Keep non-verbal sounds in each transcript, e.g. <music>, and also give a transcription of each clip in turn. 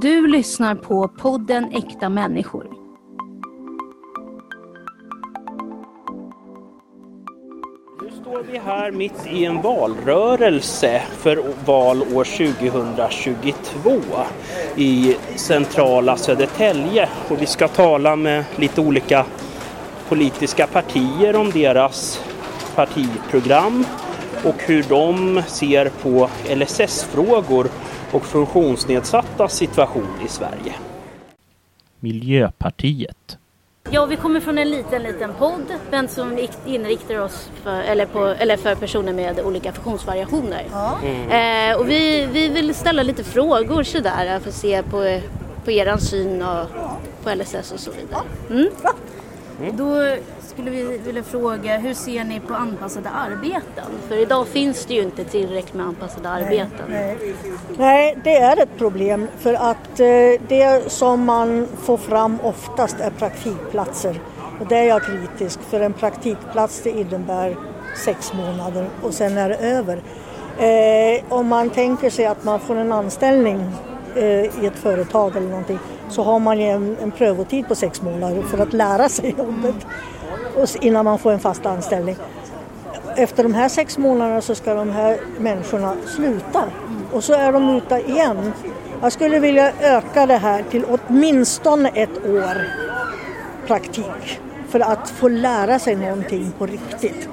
Du lyssnar på podden Äkta människor. Nu står vi här mitt i en valrörelse för val år 2022 i centrala Södertälje och vi ska tala med lite olika politiska partier om deras partiprogram och hur de ser på LSS-frågor och funktionsnedsatta situation i Sverige. Miljöpartiet. Ja, vi kommer från en liten, liten podd, men som inriktar oss för, eller på, eller för personer med olika funktionsvariationer. Ja. Mm. Eh, och vi, vi vill ställa lite frågor sådär för att se på, på er syn och på LSS och så vidare. Mm. Mm. Då skulle vi vilja fråga, hur ser ni på anpassade arbeten? För idag finns det ju inte tillräckligt med anpassade arbeten. Nej, nej. det är ett problem för att eh, det som man får fram oftast är praktikplatser. Och det är jag kritisk för en praktikplats det innebär sex månader och sen är det över. Eh, om man tänker sig att man får en anställning eh, i ett företag eller någonting så har man ju en, en prövotid på sex månader för att lära sig jobbet innan man får en fast anställning. Efter de här sex månaderna så ska de här människorna sluta och så är de ute igen. Jag skulle vilja öka det här till åtminstone ett år praktik för att få lära sig någonting på riktigt.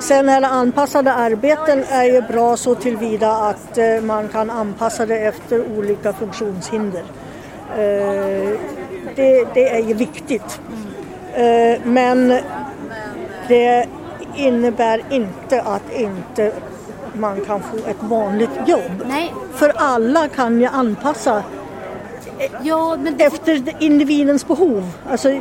Sen är anpassade arbeten är ju bra så tillvida att eh, man kan anpassa det efter olika funktionshinder. Eh, det, det är ju viktigt. Eh, men det innebär inte att inte man kan få ett vanligt jobb. Nej. För alla kan ju anpassa ja, det... efter individens behov. Alltså...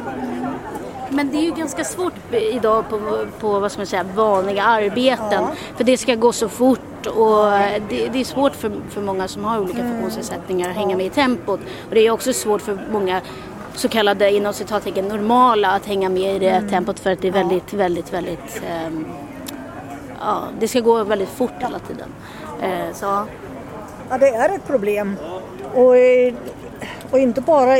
Men det är ju ganska svårt idag på, på vad ska man säga, vanliga arbeten. Ja. För det ska gå så fort och det, det, är svårt för, för många som har olika funktionsnedsättningar att hänga med i tempot. Och det är också svårt för många så kallade inom citattecken normala att hänga med i det mm. tempot för att det är väldigt, väldigt, väldigt um, ja, det ska gå väldigt fort hela tiden. Uh, så. Ja, det är ett problem. Och, och inte bara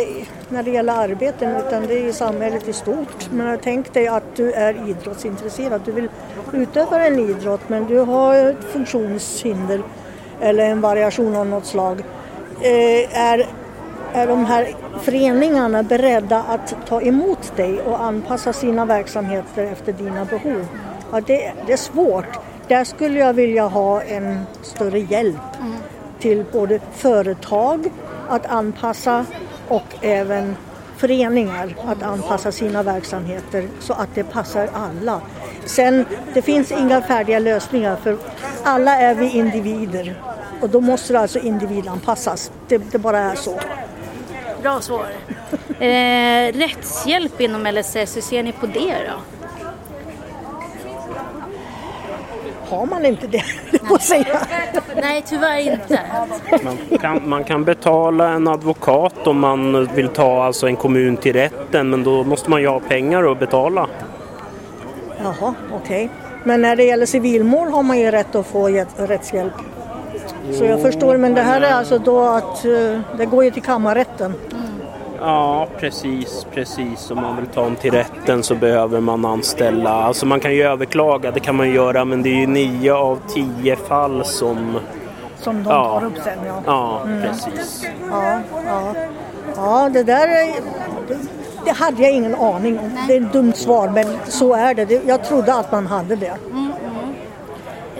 när det gäller arbeten utan det är i samhället i stort. Men tänk dig att du är idrottsintresserad. Du vill utöva en idrott men du har ett funktionshinder eller en variation av något slag. Eh, är är de här föreningarna beredda att ta emot dig och anpassa sina verksamheter efter dina behov? Ja, det, det är svårt. Där skulle jag vilja ha en större hjälp mm. till både företag att anpassa och även föreningar att anpassa sina verksamheter så att det passar alla. Sen, det finns inga färdiga lösningar för alla är vi individer och då måste det alltså individanpassas. Det, det bara är så. Bra svar. Eh, rättshjälp inom LSS, hur ser ni på det då? Har man inte det, på säga. Nej, tyvärr inte. Man kan, man kan betala en advokat om man vill ta alltså en kommun till rätten men då måste man ju ha pengar att betala. Jaha, okej. Okay. Men när det gäller civilmål har man ju rätt att få rättshjälp. Så jag förstår, men det här är alltså då att uh, det går ju till kammarrätten. Mm. Ja, precis, precis. Om man vill ta dem till rätten så behöver man anställa. Alltså man kan ju överklaga, det kan man göra, men det är ju nio av tio fall som... Som de ja. tar upp sen, ja. Ja, mm. precis. Ja, ja. ja, det där är... Det, det hade jag ingen aning om. Det är ett dumt svar, men så är det. Jag trodde att man hade det.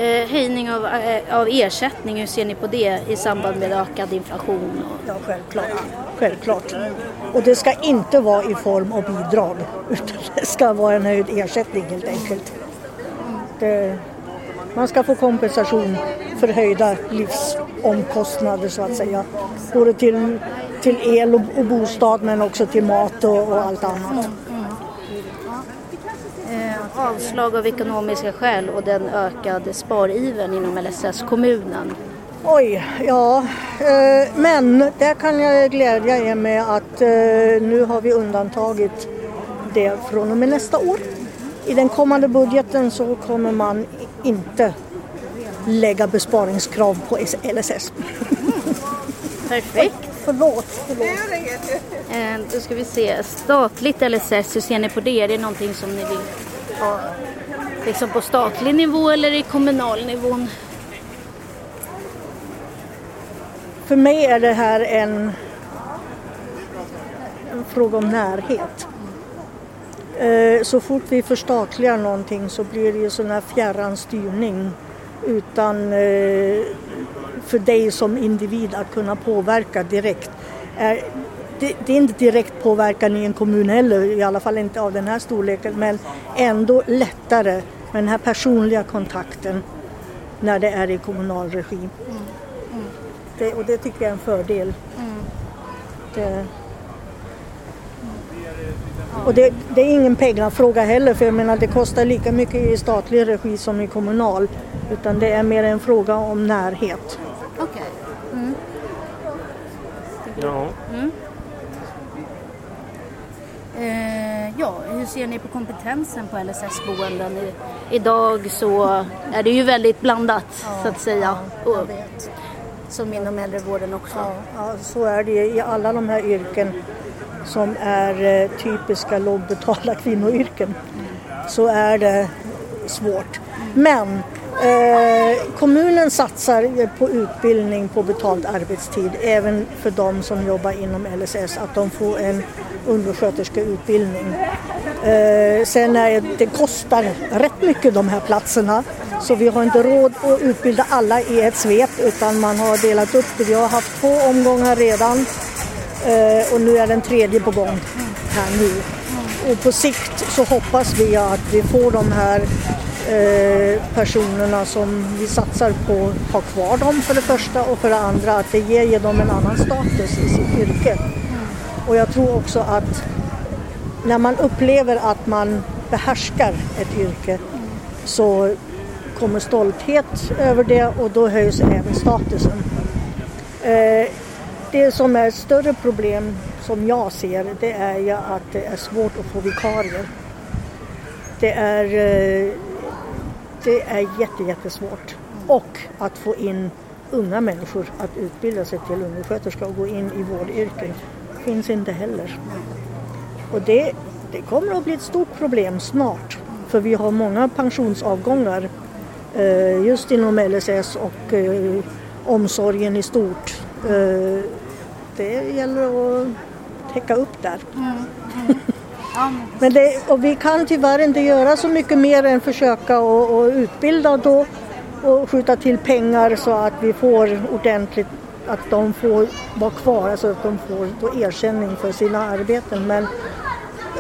Eh, höjning av, eh, av ersättning, hur ser ni på det i samband med ökad inflation? Ja, självklart. självklart. Och det ska inte vara i form av bidrag <laughs> utan det ska vara en höjd ersättning helt enkelt. Det, man ska få kompensation för höjda livsomkostnader så att säga. Både till, till el och, och bostad men också till mat och, och allt annat avslag av ekonomiska skäl och den ökade sparivern inom LSS-kommunen? Oj, ja, eh, men där kan jag glädja er med att eh, nu har vi undantagit det från och med nästa år. I den kommande budgeten så kommer man inte lägga besparingskrav på LSS. <laughs> Perfekt. förlåt. förlåt. Eh, då ska vi se. Statligt LSS, hur ser ni på det? Är det någonting som ni vill på, liksom på statlig nivå eller i kommunal nivå? För mig är det här en, en fråga om närhet. Eh, så fort vi förstatligar någonting så blir det ju sån här fjärran styrning utan eh, för dig som individ att kunna påverka direkt. Det, det är inte direkt påverkan i en kommun heller, i alla fall inte av den här storleken, men ändå lättare med den här personliga kontakten när det är i kommunal regi. Mm. Mm. Det, och det tycker jag är en fördel. Mm. Det, och det, det, är ingen pengafråga heller för jag menar det kostar lika mycket i statlig regi som i kommunal. Utan det är mer en fråga om närhet. Okej. Okay. Mm. Ja. Mm. Eh, ja, hur ser ni på kompetensen på LSS-boenden? Idag så är det ju väldigt blandat ja, så att säga. Ja, och, som inom äldrevården också. Ja, ja, så är det i alla de här yrken som är eh, typiska lågbetalda kvinnoyrken. Mm. Så är det svårt. Men Eh, kommunen satsar på utbildning på betald arbetstid även för de som jobbar inom LSS, att de får en undersköterskeutbildning. Eh, sen är det kostar rätt mycket de här platserna så vi har inte råd att utbilda alla i ett svep utan man har delat upp det. Vi har haft två omgångar redan eh, och nu är den tredje på gång här nu. Och på sikt så hoppas vi att vi får de här Eh, personerna som vi satsar på ha kvar dem för det första och för det andra att det ger dem en annan status i sitt yrke. Och jag tror också att när man upplever att man behärskar ett yrke så kommer stolthet över det och då höjs även statusen. Eh, det som är ett större problem som jag ser det är ju att det är svårt att få vikarier. Det är eh, det är jätte, jättesvårt. Och att få in unga människor att utbilda sig till undersköterska och gå in i vårdyrken finns inte heller. Och det, det kommer att bli ett stort problem snart för vi har många pensionsavgångar eh, just inom LSS och eh, omsorgen i stort. Eh, det gäller att täcka upp där. Mm, mm. Men det, och vi kan tyvärr inte göra så mycket mer än försöka och, och utbilda då och skjuta till pengar så att vi får ordentligt att de får vara kvar, alltså att de får då ersättning för sina arbeten. Men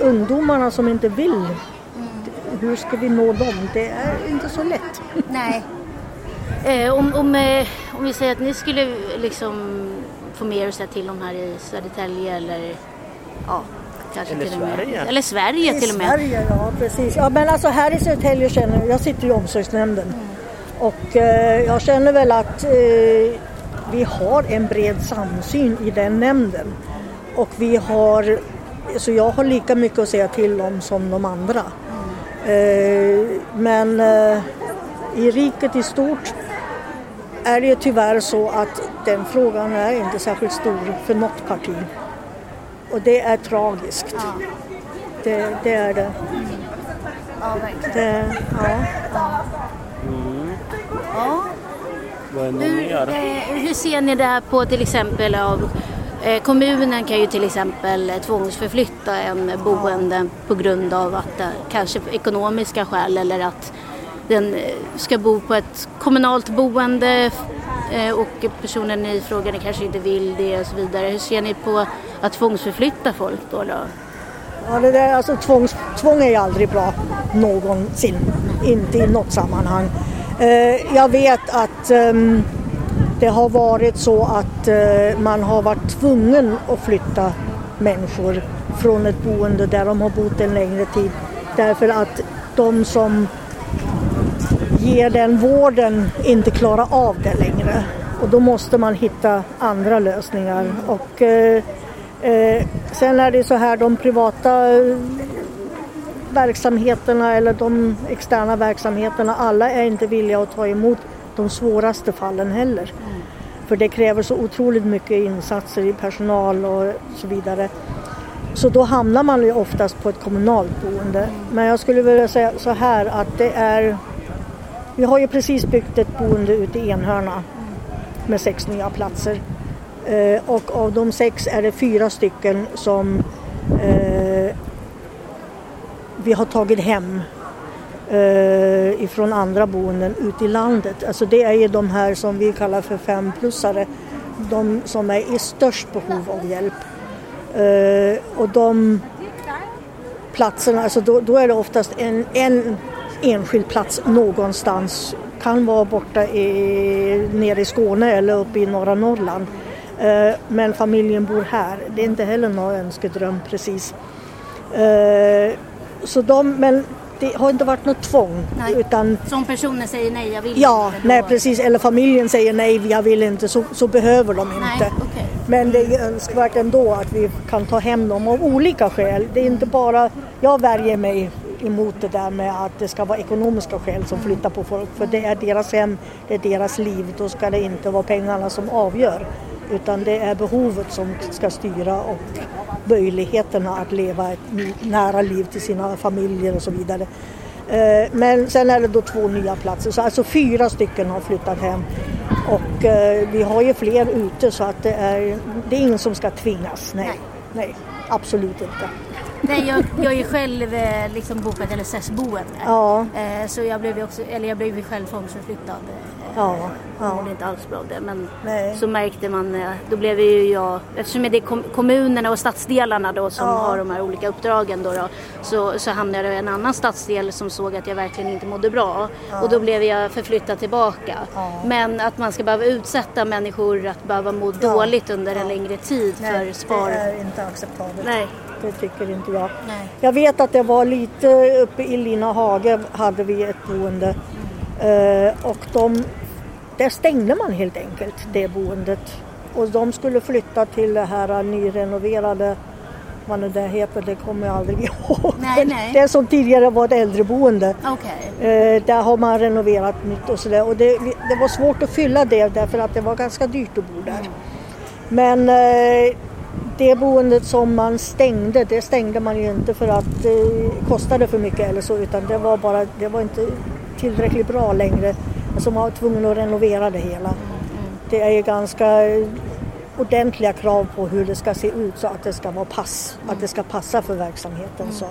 ungdomarna som inte vill, hur ska vi nå dem? Det är inte så lätt. Nej. Eh, om, om, eh, om vi säger att ni skulle liksom få mer att säga till om här i Södertälje eller ja, Kanske Eller till Sverige. Eller Sverige till och med. Sverige, ja precis. Ja, men alltså här i Södertälje känner jag, jag sitter i omsorgsnämnden mm. och eh, jag känner väl att eh, vi har en bred samsyn i den nämnden. Och vi har, så jag har lika mycket att säga till om som de andra. Mm. Eh, men eh, i riket i stort är det tyvärr så att den frågan är inte särskilt stor för något parti. Och det är tragiskt. Ja. Det, det, är det. Mm. Ja, verkligen. Det, ja. Mm. ja. Hur, eh, hur ser ni det här på till exempel av eh, Kommunen kan ju till exempel tvångsförflytta en boende på grund av att kanske ekonomiska skäl eller att den eh, ska bo på ett kommunalt boende eh, och personen i frågan kanske inte vill det och så vidare. Hur ser ni på att tvångsförflytta folk då? då? Ja, det där, alltså, tvångs, tvång är ju aldrig bra någonsin, inte i något sammanhang. Eh, jag vet att eh, det har varit så att eh, man har varit tvungen att flytta människor från ett boende där de har bott en längre tid därför att de som ger den vården inte klarar av det längre. Och då måste man hitta andra lösningar. Och, eh, eh, sen är det så här, de privata eh, verksamheterna eller de externa verksamheterna, alla är inte villiga att ta emot de svåraste fallen heller. För det kräver så otroligt mycket insatser i personal och så vidare. Så då hamnar man ju oftast på ett kommunalt boende. Men jag skulle vilja säga så här att det är vi har ju precis byggt ett boende ute i Enhörna med sex nya platser. Eh, och av de sex är det fyra stycken som eh, vi har tagit hem eh, ifrån andra boenden ute i landet. Alltså det är ju de här som vi kallar för femplussare. De som är i störst behov av hjälp. Eh, och de platserna, alltså då, då är det oftast en, en enskild plats någonstans. Kan vara borta i, nere i Skåne eller uppe i norra Norrland. Eh, men familjen bor här. Det är inte heller någon önskedröm precis. Eh, så de, men det har inte varit något tvång. Nej. Utan, Som personen säger nej, jag vill ja, inte. nej precis. Eller familjen säger nej, jag vill inte. Så, så behöver de inte. Nej, okej. Men det är önskvärt ändå att vi kan ta hem dem av olika skäl. Det är inte bara, jag värjer mig emot det där med att det ska vara ekonomiska skäl som flyttar på folk. För det är deras hem, det är deras liv. Då ska det inte vara pengarna som avgör. Utan det är behovet som ska styra och möjligheterna att leva ett nära liv till sina familjer och så vidare. Eh, Men sen är det då två nya platser, så alltså fyra stycken har flyttat hem. Och eh, vi har ju fler ute så att det är, det är ingen som ska tvingas. Nej, Nej. nej absolut inte. Nej, jag, jag är själv eh, liksom ett LSS-boende. Ja. Eh, så jag blev ju också, eller jag blev ju själv tvångsförflyttad. Eh, Ja, Jag ja. mådde inte alls bra av det. Men Nej. så märkte man, eh, då blev ju jag, eftersom det är kom, kommunerna och stadsdelarna då som Ja. har de här olika uppdragen då, då så, så hamnade jag i en annan stadsdel som såg att jag verkligen inte mådde bra. Och då blev jag förflyttad tillbaka. Ja. Men att man ska behöva utsätta människor att behöva må Ja. dåligt under en Ja. längre tid för spar. det är inte acceptabelt. Nej. Det tycker inte jag. Nej. Jag vet att det var lite uppe i Lina Hage hade vi ett boende. Eh, och de, där stängde man helt enkelt det boendet. Och de skulle flytta till det här nyrenoverade, vad nu det heter, det kommer jag aldrig <laughs> ihåg. Nej, nej. Det som tidigare var ett äldreboende. Okej. Eh, där har man renoverat nytt och sådär. Och det, det var svårt att fylla det därför att det var ganska dyrt att bo där. Men eh, det boendet som man stängde, det stängde man ju inte för att det kostade för mycket eller så utan det var bara, det var inte tillräckligt bra längre. Alltså man var tvungen att renovera det hela. Det är ju ganska ordentliga krav på hur det ska se ut så att det ska vara pass, att det ska passa för verksamheten. Så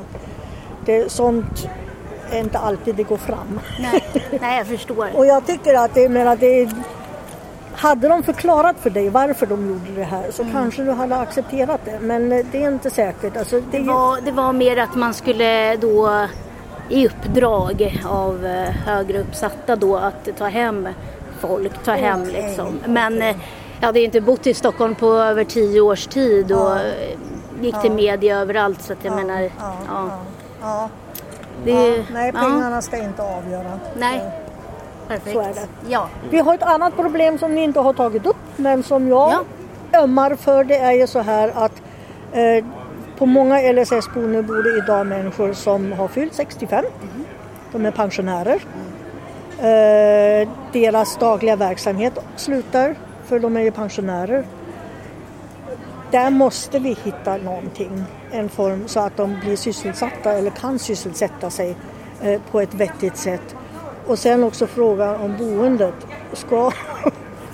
det, sånt är inte alltid det går fram. Nej. Nej, jag <laughs> förstår. Och jag tycker att det, menar, det hade de förklarat för dig varför de gjorde det här så kanske du hade accepterat det. Men eh, det är inte säkert. Alltså, det, Det var, det var mer att man skulle då i uppdrag av eh, högre uppsatta då att ta hem folk, ta hem Okej, liksom. Men eh, jag hade ju inte bott i Stockholm på över tio års tid och Ja. gick till media överallt så att jag menar, ja, ja. ja, ja, Det. Nej, pengarna ska inte avgöra. Nej. Perfekt. så är det. Ja. Vi har ett annat problem som ni inte har tagit upp men som jag Ja. ömmar för. Det är ju så här att eh, på många LSS-boenden bor det idag människor som har fyllt 65. De är pensionärer. Eh, deras dagliga verksamhet slutar för de är ju pensionärer. Där måste vi hitta någonting, en form så att de blir sysselsatta eller kan sysselsätta sig eh, på ett vettigt sätt. Och sen också frågan om boendet. Ska,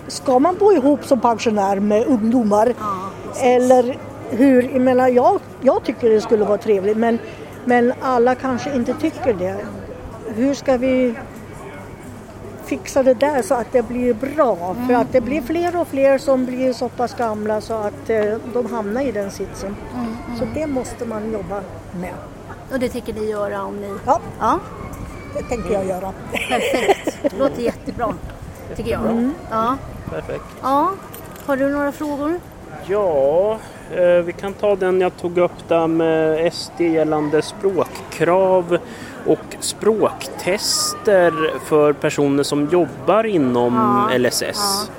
ska man bo ihop som pensionär med ungdomar? eller hur? Jag, menar, jag, jag tycker det skulle vara trevligt men, men alla kanske inte tycker det. Hur ska vi fixa det där så att det blir bra? För att det blir fler och fler som blir så pass gamla så att eh, de hamnar i den sitsen. Så det måste man jobba med. Och det tänker ni göra om ni... Ja, Ja, tänker jag göra. perfekt. Det låter jättebra, tycker jag. Mm. Ja. Perfekt. ja. Har du några frågor? Ja, eh, vi kan ta den jag tog upp där med SD gällande språkkrav och språktester för personer som jobbar inom Ja, LSS.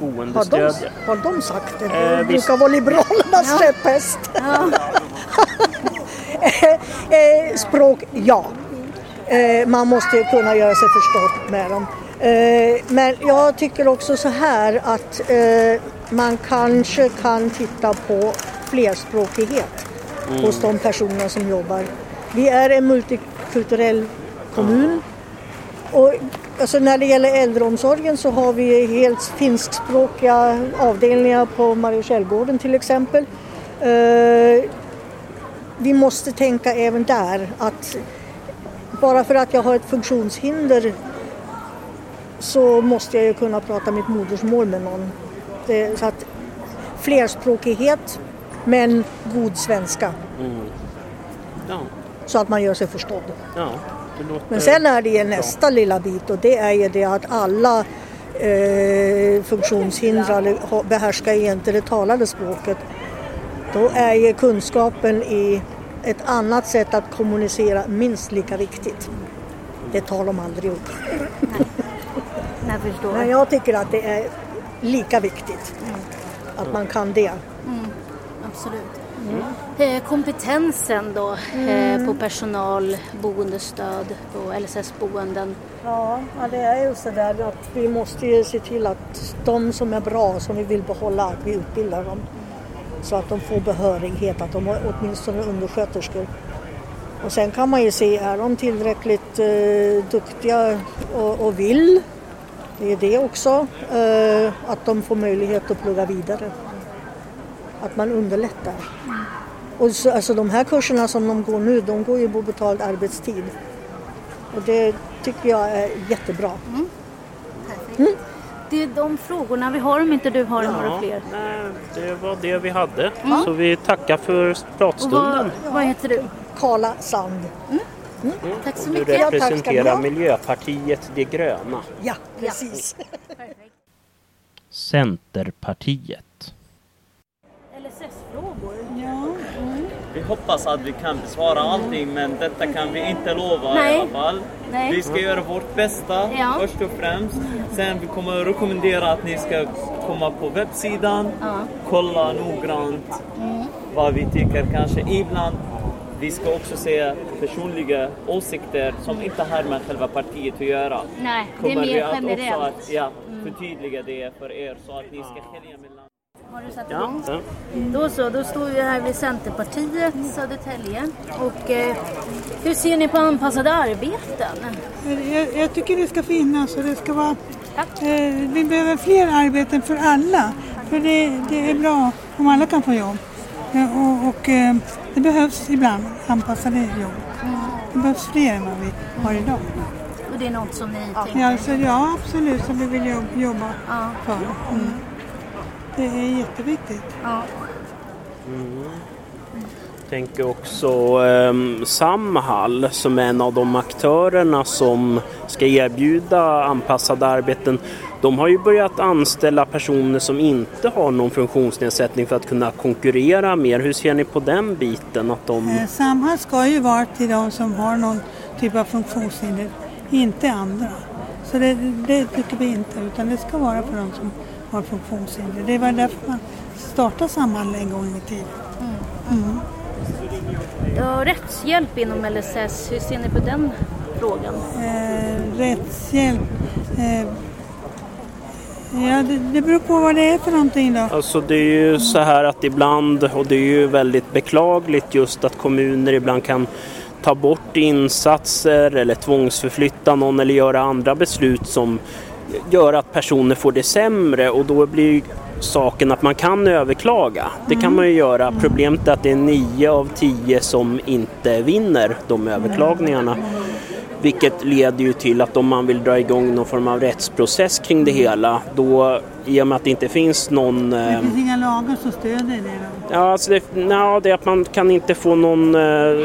Har de, Boendestöd. har de sagt det? Det Eh, brukar visst. vara Liberalernas käpphäst. Ja. <laughs> Eh, Språk, ja. Eh, Man måste kunna göra sig förstådd med dem. Eh, men jag tycker också så här att eh, man kanske kan titta på flerspråkighet mm. hos de personer som jobbar. Vi är en multikulturell kommun och alltså när det gäller äldreomsorgen så har vi helt finskspråkiga avdelningar på Mariakällgården till exempel. Vi måste tänka även där att bara för att jag har ett funktionshinder så måste jag ju kunna prata mitt modersmål med någon. Det, så att flerspråkighet men god svenska. Mm. Ja. Så att man gör sig förstådd. Ja, men sen är det ju nästa lilla bit och det är ju det att alla eh, funktionshindrade behärskar inte det talade språket. Då är ju kunskapen i ett annat sätt att kommunicera minst lika viktigt. Det tar de aldrig upp. Jag förstår. Men jag tycker att det är lika viktigt mm. att man kan det. Mm. Absolut. Mm. Eh, kompetensen då eh, mm. på personal, boendestöd och LSS-boenden? Ja, det är ju så där att vi måste ju se till att de som är bra, som vi vill behålla, att vi utbildar dem. Så att de får behörighet, att de är åtminstone undersköterskor. Och sen kan man ju se, är de tillräckligt eh, duktiga och, och vill det är det också, eh, att de får möjlighet att plugga vidare. Att man underlättar. Och så, alltså de här kurserna som de går nu, de går ju på betald arbetstid. Och det tycker jag är jättebra. Mm. Mm. Det är de frågorna vi har om inte du har ja, några fler. Nej, det var det vi hade. Mm. Så vi tackar för pratstunden. Vad, vad, heter du? Karla Sand. Mm. Mm. Tack så mycket. Du representerar ja, Miljöpartiet De gröna. Ja, precis. Centerpartiet. LSS-frågor? Ja. Mm. Vi hoppas att vi kan besvara allting men detta kan vi inte lova Nej. i alla fall. Nej. Vi ska göra vårt bästa ja. först och främst. Sen vi kommer att rekommendera att ni ska komma på webbsidan, ja. kolla noggrant mm. vad vi tycker kanske ibland vi ska också se personliga åsikter som inte har med själva partiet att göra. Nej, det är mer vi att generellt. Också att, ja, mm. förtydliga det för er så att ni ska skilja mellan har du satt igång? Ja. Då så, då står vi här vid Centerpartiet, Södertälje. Och eh, hur ser ni på anpassade arbeten? Jag, jag tycker det ska finnas och det ska vara... Eh, vi behöver fler arbeten för alla. För det, det är bra om alla kan få jobb. Eh, och, och eh, det behövs ibland anpassade jobb. Mm. Det behövs fler än vad vi har idag. Och det är något som ni ja. tänker? Ja, så, ja absolut, som vi vill jobba ja. för. Mm. Det är jätteviktigt. Ja. Mm. Tänker också um, Samhall som är en av de aktörerna som ska erbjuda anpassade arbeten de har ju börjat anställa personer som inte har någon funktionsnedsättning för att kunna konkurrera mer. Hur ser ni på den biten? Att de... Eh, Samhall ska ju vara till de som har någon typ av funktionshinder, inte andra. Så det, det tycker vi inte, utan det ska vara för de som har funktionshinder. Det var därför man startade Samhall en gång i tiden. Mm. Mm. Ja, rättshjälp inom LSS, hur ser ni på den frågan? Eh, rättshjälp eh, Ja, det, det beror på vad det är för någonting då. Alltså det är ju så här att ibland, och det är ju väldigt beklagligt just att kommuner ibland kan ta bort insatser eller tvångsförflytta någon eller göra andra beslut som gör att personer får det sämre och då blir saken att man kan överklaga. Det kan man ju göra. Problemet är att det är nio av tio som inte vinner de överklagningarna. Vilket leder ju till att om man vill dra igång någon form av rättsprocess kring det hela då i och med att det inte finns någon... Det finns eh, inga lagar som stöder det då? Ja, alltså det, na, det är att man kan inte få någon eh,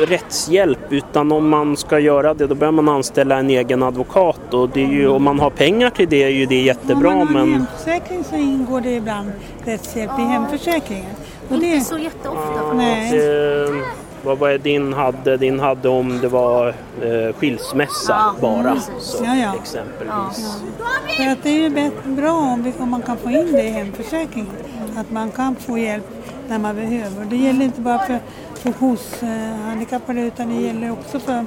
rättshjälp utan om man ska göra det då behöver man anställa en egen advokat och det är ju, om man har pengar till det är ju det jättebra. Om man har men... hemförsäkring så ingår det ibland rättshjälp i hemförsäkringen. Och inte det... så jätteofta. Ja, Nej. Det vad var din hade? Din hade om det var eh, skilsmässa ja, bara. Så, ja, ja. Exempelvis. Ja. För att det är ju bra om, om man kan få in det i hemförsäkringen. Att man kan få hjälp när man behöver. Det gäller inte bara för funktionshandikappade utan det gäller också för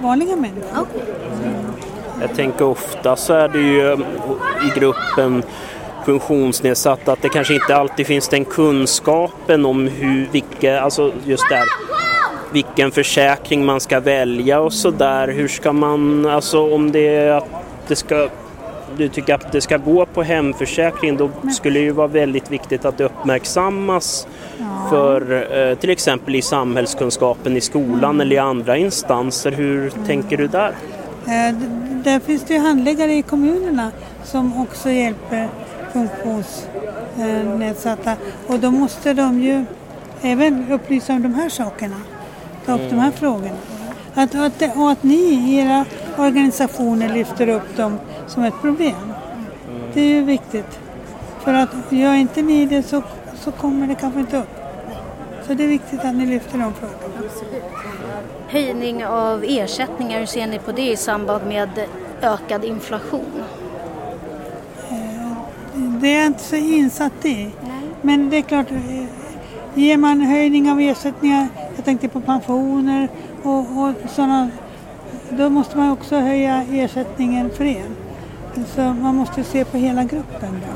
vanliga människor. Mm. Jag tänker ofta så är det ju i gruppen funktionsnedsatta att det kanske inte alltid finns den kunskapen om hur, vilka, alltså just där vilken försäkring man ska välja och så där. Hur ska man, alltså om det är att det ska du tycker att det ska gå på hemförsäkring då skulle det ju vara väldigt viktigt att det uppmärksammas för eh, till exempel i samhällskunskapen i skolan mm. eller i andra instanser. Hur mm. tänker du där? Eh, där finns det ju handläggare i kommunerna som också hjälper funktionsnedsatta och då måste de ju även upplysa om de här sakerna, ta upp mm. de här mm. frågorna. Att, att, och att ni i era organisationer lyfter upp dem som ett problem. Det är ju viktigt. För att gör inte ni det så, så kommer det kanske inte upp. Så det är viktigt att ni lyfter de frågorna. Absolut. Höjning av ersättningar, hur ser ni på det i samband med ökad inflation? Det är jag inte så insatt i. Men det är klart, ger man höjning av ersättningar, jag tänkte på pensioner och, och sådana, då måste man också höja ersättningen för er. Så man måste se på hela gruppen då.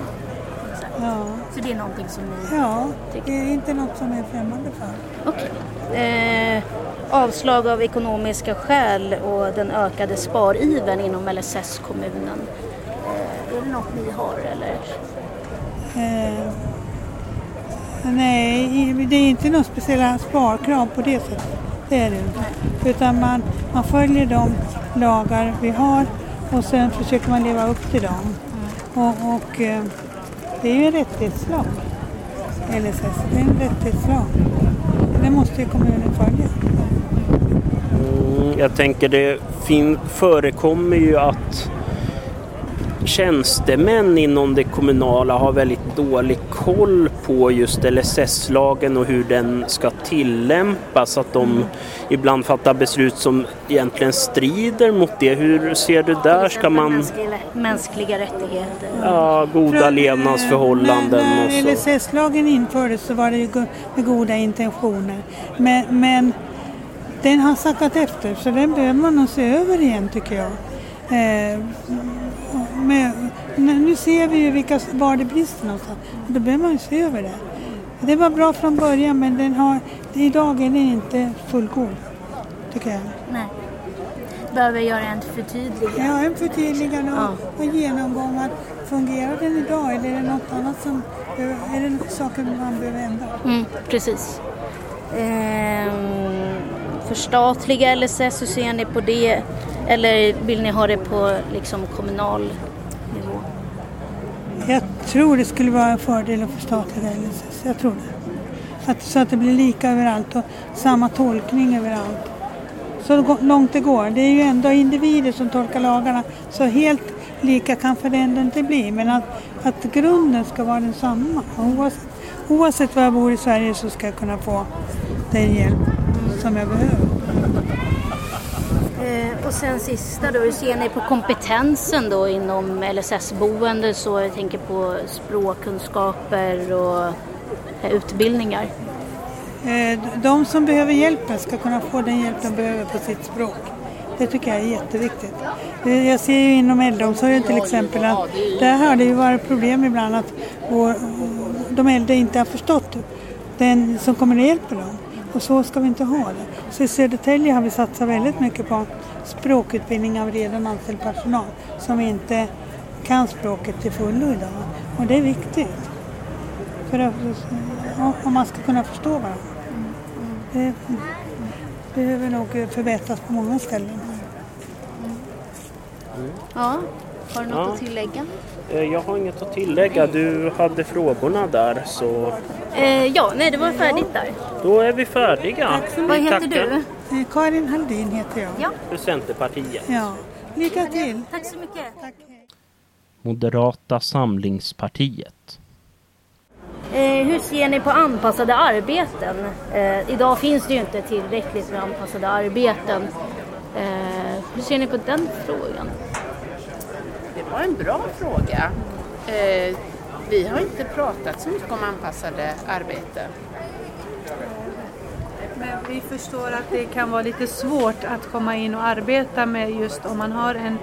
Ja. Så det är någonting som ni Ja, tycker? det är inte något som är främmande för. Okej. Okay. Eh, avslag av ekonomiska skäl och den ökade spariven inom LSS-kommunen. Eh, är det något ni har eller? Eh, nej, det är inte några speciella sparkrav på det sättet. Det är det inte. Utan man, man följer de lagar vi har och sen försöker man leva upp till dem. Och, och eh, det är ju en rättighetslag, LSS. Det är en rättighetslag. Det måste ju kommunen följa. Mm, jag tänker det fin- förekommer ju att tjänstemän inom det kommunala har väldigt dålig koll på just LSS-lagen och hur den ska tillämpas. Att de ibland fattar beslut som egentligen strider mot det. Hur ser du där? Ska man... Mänskliga rättigheter. Ja, goda levnadsförhållanden. När, när LSS-lagen infördes så var det ju med goda intentioner. Men, men den har sackat efter så den behöver man nog se över igen tycker jag. Eh, med, nu ser vi ju vilka, var det brister någonstans. Då behöver man ju se över det. Det var bra från början men den har, idag är den inte fullgod. Tycker jag. Nej. Behöver göra en förtydligande. Ja, en förtydligande och, ja. och genomgång. Att fungerar den idag eller är det något annat som, är det saker man behöver ändra? Mm, precis. Ehm, förstatliga LSS, hur ser ni på det? Eller vill ni ha det på liksom, kommunal? Jag tror det skulle vara en fördel att förstatliga LSS. Jag tror det. Att, så att det blir lika överallt och samma tolkning överallt. Så långt det går. Det är ju ändå individer som tolkar lagarna. Så helt lika kanske det ändå inte bli. Men att, att grunden ska vara densamma. Oavsett, oavsett var jag bor i Sverige så ska jag kunna få den hjälp som jag behöver. Eh, och sen sista då, hur ser ni på kompetensen då inom LSS-boende? Så jag tänker på språkkunskaper och eh, utbildningar. Eh, de som behöver hjälpen ska kunna få den hjälp de behöver på sitt språk. Det tycker jag är jätteviktigt. Eh, jag ser ju inom äldreomsorgen till exempel att där har det ju varit problem ibland att vår, de äldre inte har förstått den som kommer och hjälper dem. Och så ska vi inte ha det. Så i Södertälje har vi satsat väldigt mycket på språkutbildning av redan anställd personal som inte kan språket till fullo idag. Och det är viktigt. För att, om man ska kunna förstå varandra. Det behöver nog förbättras på många ställen. Ja, har du något ja. att tillägga? Eh, jag har inget att tillägga. Du hade frågorna där så... Eh, ja, nej det var färdigt där. Då är vi färdiga. Vad heter du? Eh, Karin Halldin heter jag. Ja. För Centerpartiet. Ja. Lycka till. Tack så mycket. Tack. Moderata samlingspartiet. Eh, hur ser ni på anpassade arbeten? Eh, idag finns det ju inte tillräckligt med anpassade arbeten. Eh, hur ser ni på den frågan? Det var en bra fråga. Eh, vi har inte pratat så mycket om anpassade arbeten. Men vi förstår att det kan vara lite svårt att komma in och arbeta med just om man har en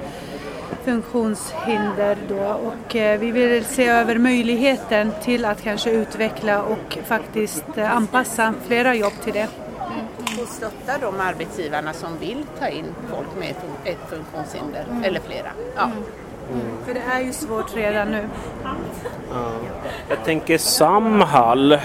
funktionshinder då och eh, vi vill se över möjligheten till att kanske utveckla och faktiskt eh, anpassa flera jobb till det. Och stötta de arbetsgivarna som vill ta in folk med ett funktionshinder mm. eller flera. Ja. Mm. Mm. För det är ju svårt redan nu. Ja. Jag tänker Samhall eh,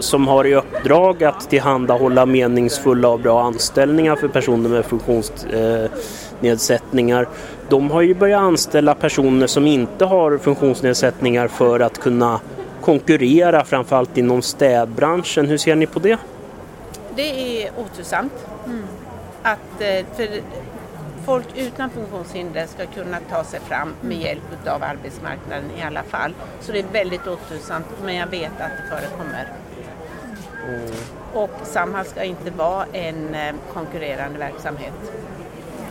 som har i uppdrag att tillhandahålla meningsfulla och bra anställningar för personer med funktionsnedsättningar. Eh, de har ju börjat anställa personer som inte har funktionsnedsättningar för att kunna konkurrera framförallt inom städbranschen. Hur ser ni på det? Det är otursamt. Mm. Att, eh, för folk utan funktionshinder ska kunna ta sig fram med hjälp av arbetsmarknaden i alla fall. Så det är väldigt otursamt men jag vet att det förekommer. Mm. Och Samhall ska inte vara en eh, konkurrerande verksamhet.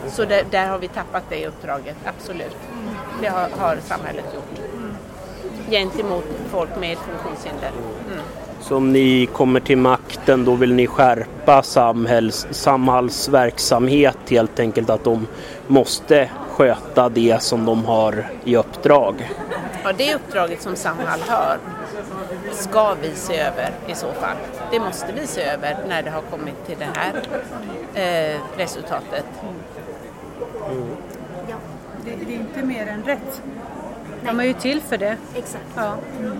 Så det, där har vi tappat det uppdraget, absolut. Det har, har samhället gjort. Gentemot folk med funktionshinder. Mm. Så om ni kommer till makten då vill ni skärpa samhälls, Samhalls verksamhet helt enkelt att de måste sköta det som de har i uppdrag? Ja, det uppdraget som Samhall har ska vi se över i så fall. Det måste vi se över när det har kommit till det här eh, resultatet. Mm. Det, det, är inte mer än rätt. De är ju till för det. Exakt. Ja. Mm.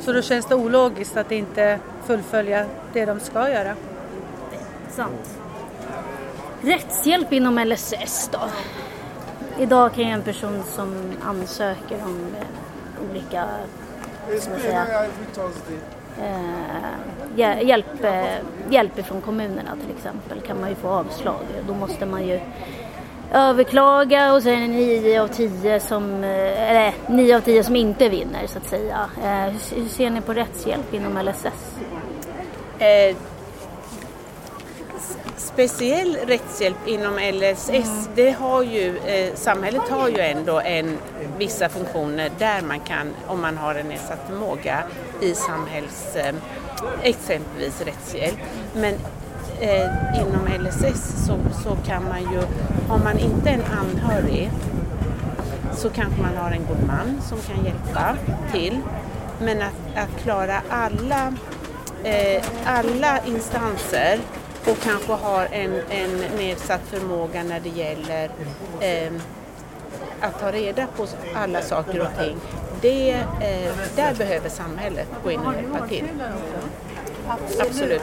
Så då känns det ologiskt att inte fullfölja det de ska göra. Sant. Rättshjälp inom LSS då? Idag kan ju en person som ansöker om eh, olika ska man säga, eh, hjälp, eh, hjälp från kommunerna till exempel kan man ju få avslag. Då måste man ju överklaga och sen är det 9 av 10 som, eh, eller 9 av 10 som inte vinner så att säga. Eh, hur ser ni på rättshjälp inom LSS? Eh, speciell rättshjälp inom LSS, mm. det har ju, eh, samhället har ju ändå en, vissa funktioner där man kan, om man har en nedsatt förmåga i samhälls, eh, exempelvis rättshjälp. Men eh, inom LSS så, så kan man ju, har man inte en anhörig så kanske man har en god man som kan hjälpa till. Men att, att klara alla, eh, alla instanser och kanske har en, en nedsatt förmåga när det gäller eh, att ta reda på alla saker och ting. Det, eh, där behöver samhället gå in och hjälpa till. Absolut.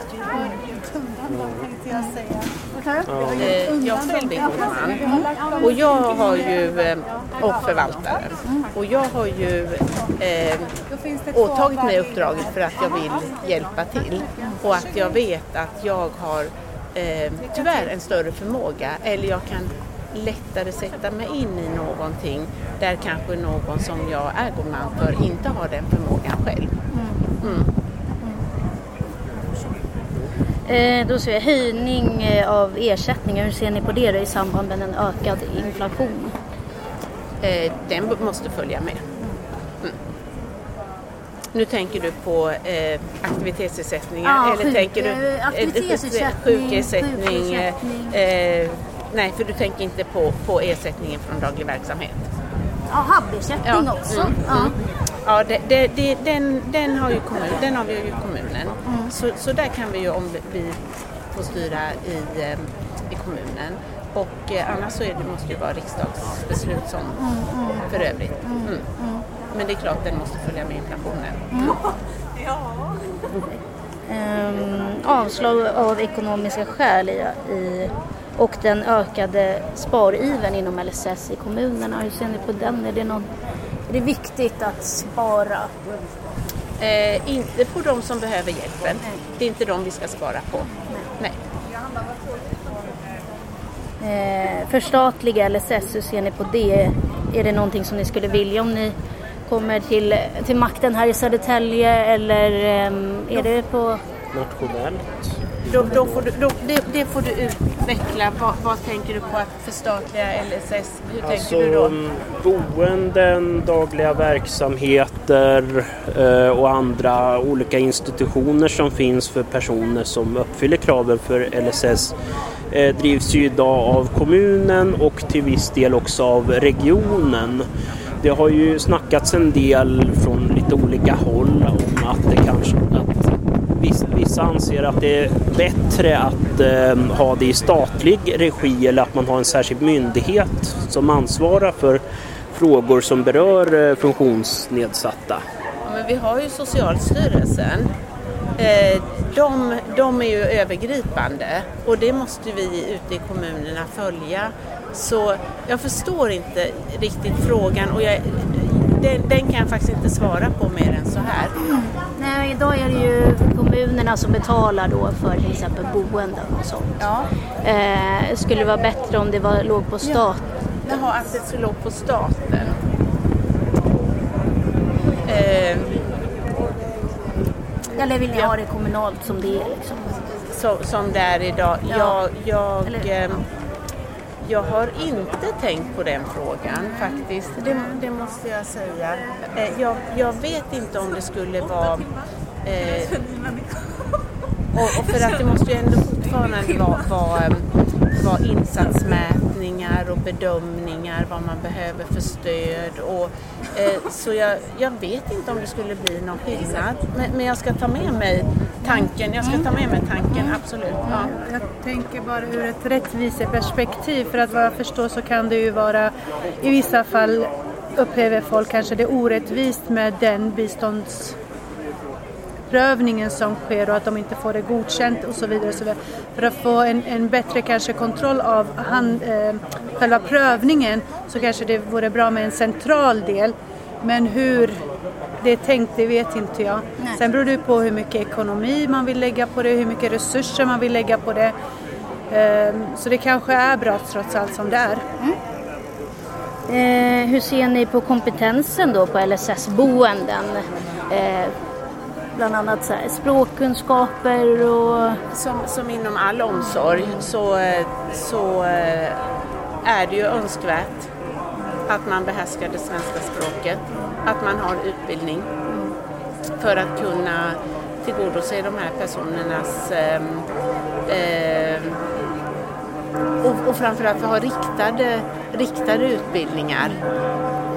Jag själv är god man. Och jag har ju, eh, och förvaltaren, och jag har ju eh, åtagit mig uppdraget för att jag vill hjälpa till. Och att jag vet att jag har eh, tyvärr en större förmåga. Eller jag kan lättare sätta mig in i någonting där kanske någon som jag är god man för inte har den förmågan själv. Mm. Eh, då ser vi höjning eh, av ersättningar. Hur ser ni på det då, i samband med en ökad inflation? Eh, den måste följa med. Mm. Nu tänker du på eh, aktivitetsersättningar ja, eller sjuk, tänker du aktivitetsersättning, sjukersättning? sjukersättning. Nej, för du tänker inte på, på ersättningen från daglig verksamhet? Ja, HAB-ersättning ja. också. Mm. Ja. Mm. Ja, det, det, det, den, den, har ju kommun, den avgör ju kommunen. Mm. Så, så där kan vi ju, om vi får styra i, eh, i kommunen. Och eh, annars så är det, måste det vara riksdagsbeslut som mm, mm. för övrigt. Mm, mm. mm. Men det är klart den måste följa med inflationen. Ja. Um, <laughs> avslag av ekonomiska skäl i, i, och den ökade spariven inom LSS i kommunerna. Hur ser ni på den? Är det någon är det viktigt att spara? Eh, inte på de som behöver hjälpen. Nej. Det är inte de vi ska spara på. Nej. Nej. Eh, förstatliga LSS, hur ser ni på det? Är det någonting som ni skulle vilja om ni kommer till, till makten här i Södertälje eller eh, är det på... Nationellt? Då, då får du, då, det, det, får du utveckla. Vad, vad, tänker du på att förstatliga LSS? Hur alltså, tänker du då? Mm, boenden, dagliga verksamheter eh, och andra olika institutioner som finns för personer som uppfyller kraven för LSS eh, drivs ju idag av kommunen och till viss del också av regionen. Det har ju snackats en del från lite olika håll om att det kanske att vissa anser att det är bättre att eh, ha det i statlig regi eller att man har en särskild myndighet som ansvarar för frågor som berör eh, funktionsnedsatta. Ja, men vi har ju Socialstyrelsen. Eh, de, de är ju övergripande och det måste vi ute i kommunerna följa. Så jag förstår inte riktigt frågan och jag, den, den, kan jag faktiskt inte svara på mer än så här. Nej, idag är det ju kommunerna som betalar då för till exempel boenden och sånt. Ja. Eh, skulle det vara bättre om det var, låg på staten? Jaha, att det skulle låg på staten. Eh, Eller vill ni ja. ha det kommunalt som det är? Liksom? Så, som det är idag? Ja. Jag, jag, eh, jag har inte tänkt på den frågan faktiskt, det, det måste jag säga. Eh, jag, jag, vet inte om det skulle vara... Eh, <laughs> och, och, för att det måste ju ändå fortfarande vara, vara, vara insatsmätningar och bedömningar, vad man behöver för stöd. Och, eh, så jag, jag, vet inte om det skulle bli någon skillnad. Men, men, jag ska ta med mig tanken, jag ska ta med mig tanken, absolut. Ja. Jag tänker bara ur ett rättviseperspektiv, för att vad jag förstår så kan det ju vara i vissa fall upplever folk kanske det orättvist med den bistånds prövningen som sker och att de inte får det godkänt och så vidare. Och så vidare. För att få en, en bättre kanske kontroll av hand, eh, själva prövningen så kanske det vore bra med en central del. Men hur det är tänkt, det vet inte jag. Nej. Sen beror det på hur mycket ekonomi man vill lägga på det, hur mycket resurser man vill lägga på det. Eh, så det kanske är bra trots allt som det är. Mm. Eh, hur ser ni på kompetensen då på LSS-boenden? Eh, bland annat så här, språkkunskaper och... Som, som inom all omsorg så, så eh, är det ju önskvärt att man behärskar det svenska språket, att man har utbildning för att kunna tillgodose de här personernas eh, och, och framförallt ha riktade, riktade utbildningar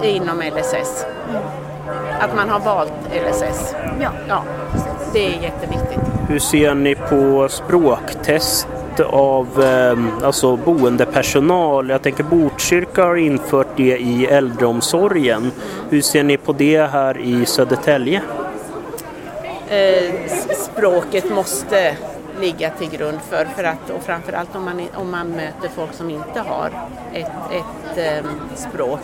inom LSS. Mm att man har valt LSS. Ja. ja, det är jätteviktigt. Hur ser ni på språktest av eh, alltså boendepersonal? Jag tänker Botkyrka har infört det i äldreomsorgen. Hur ser ni på det här i Södertälje? Eh, språket måste ligga till grund för, för att, och framförallt om man, om man möter folk som inte har ett, ett eh, språk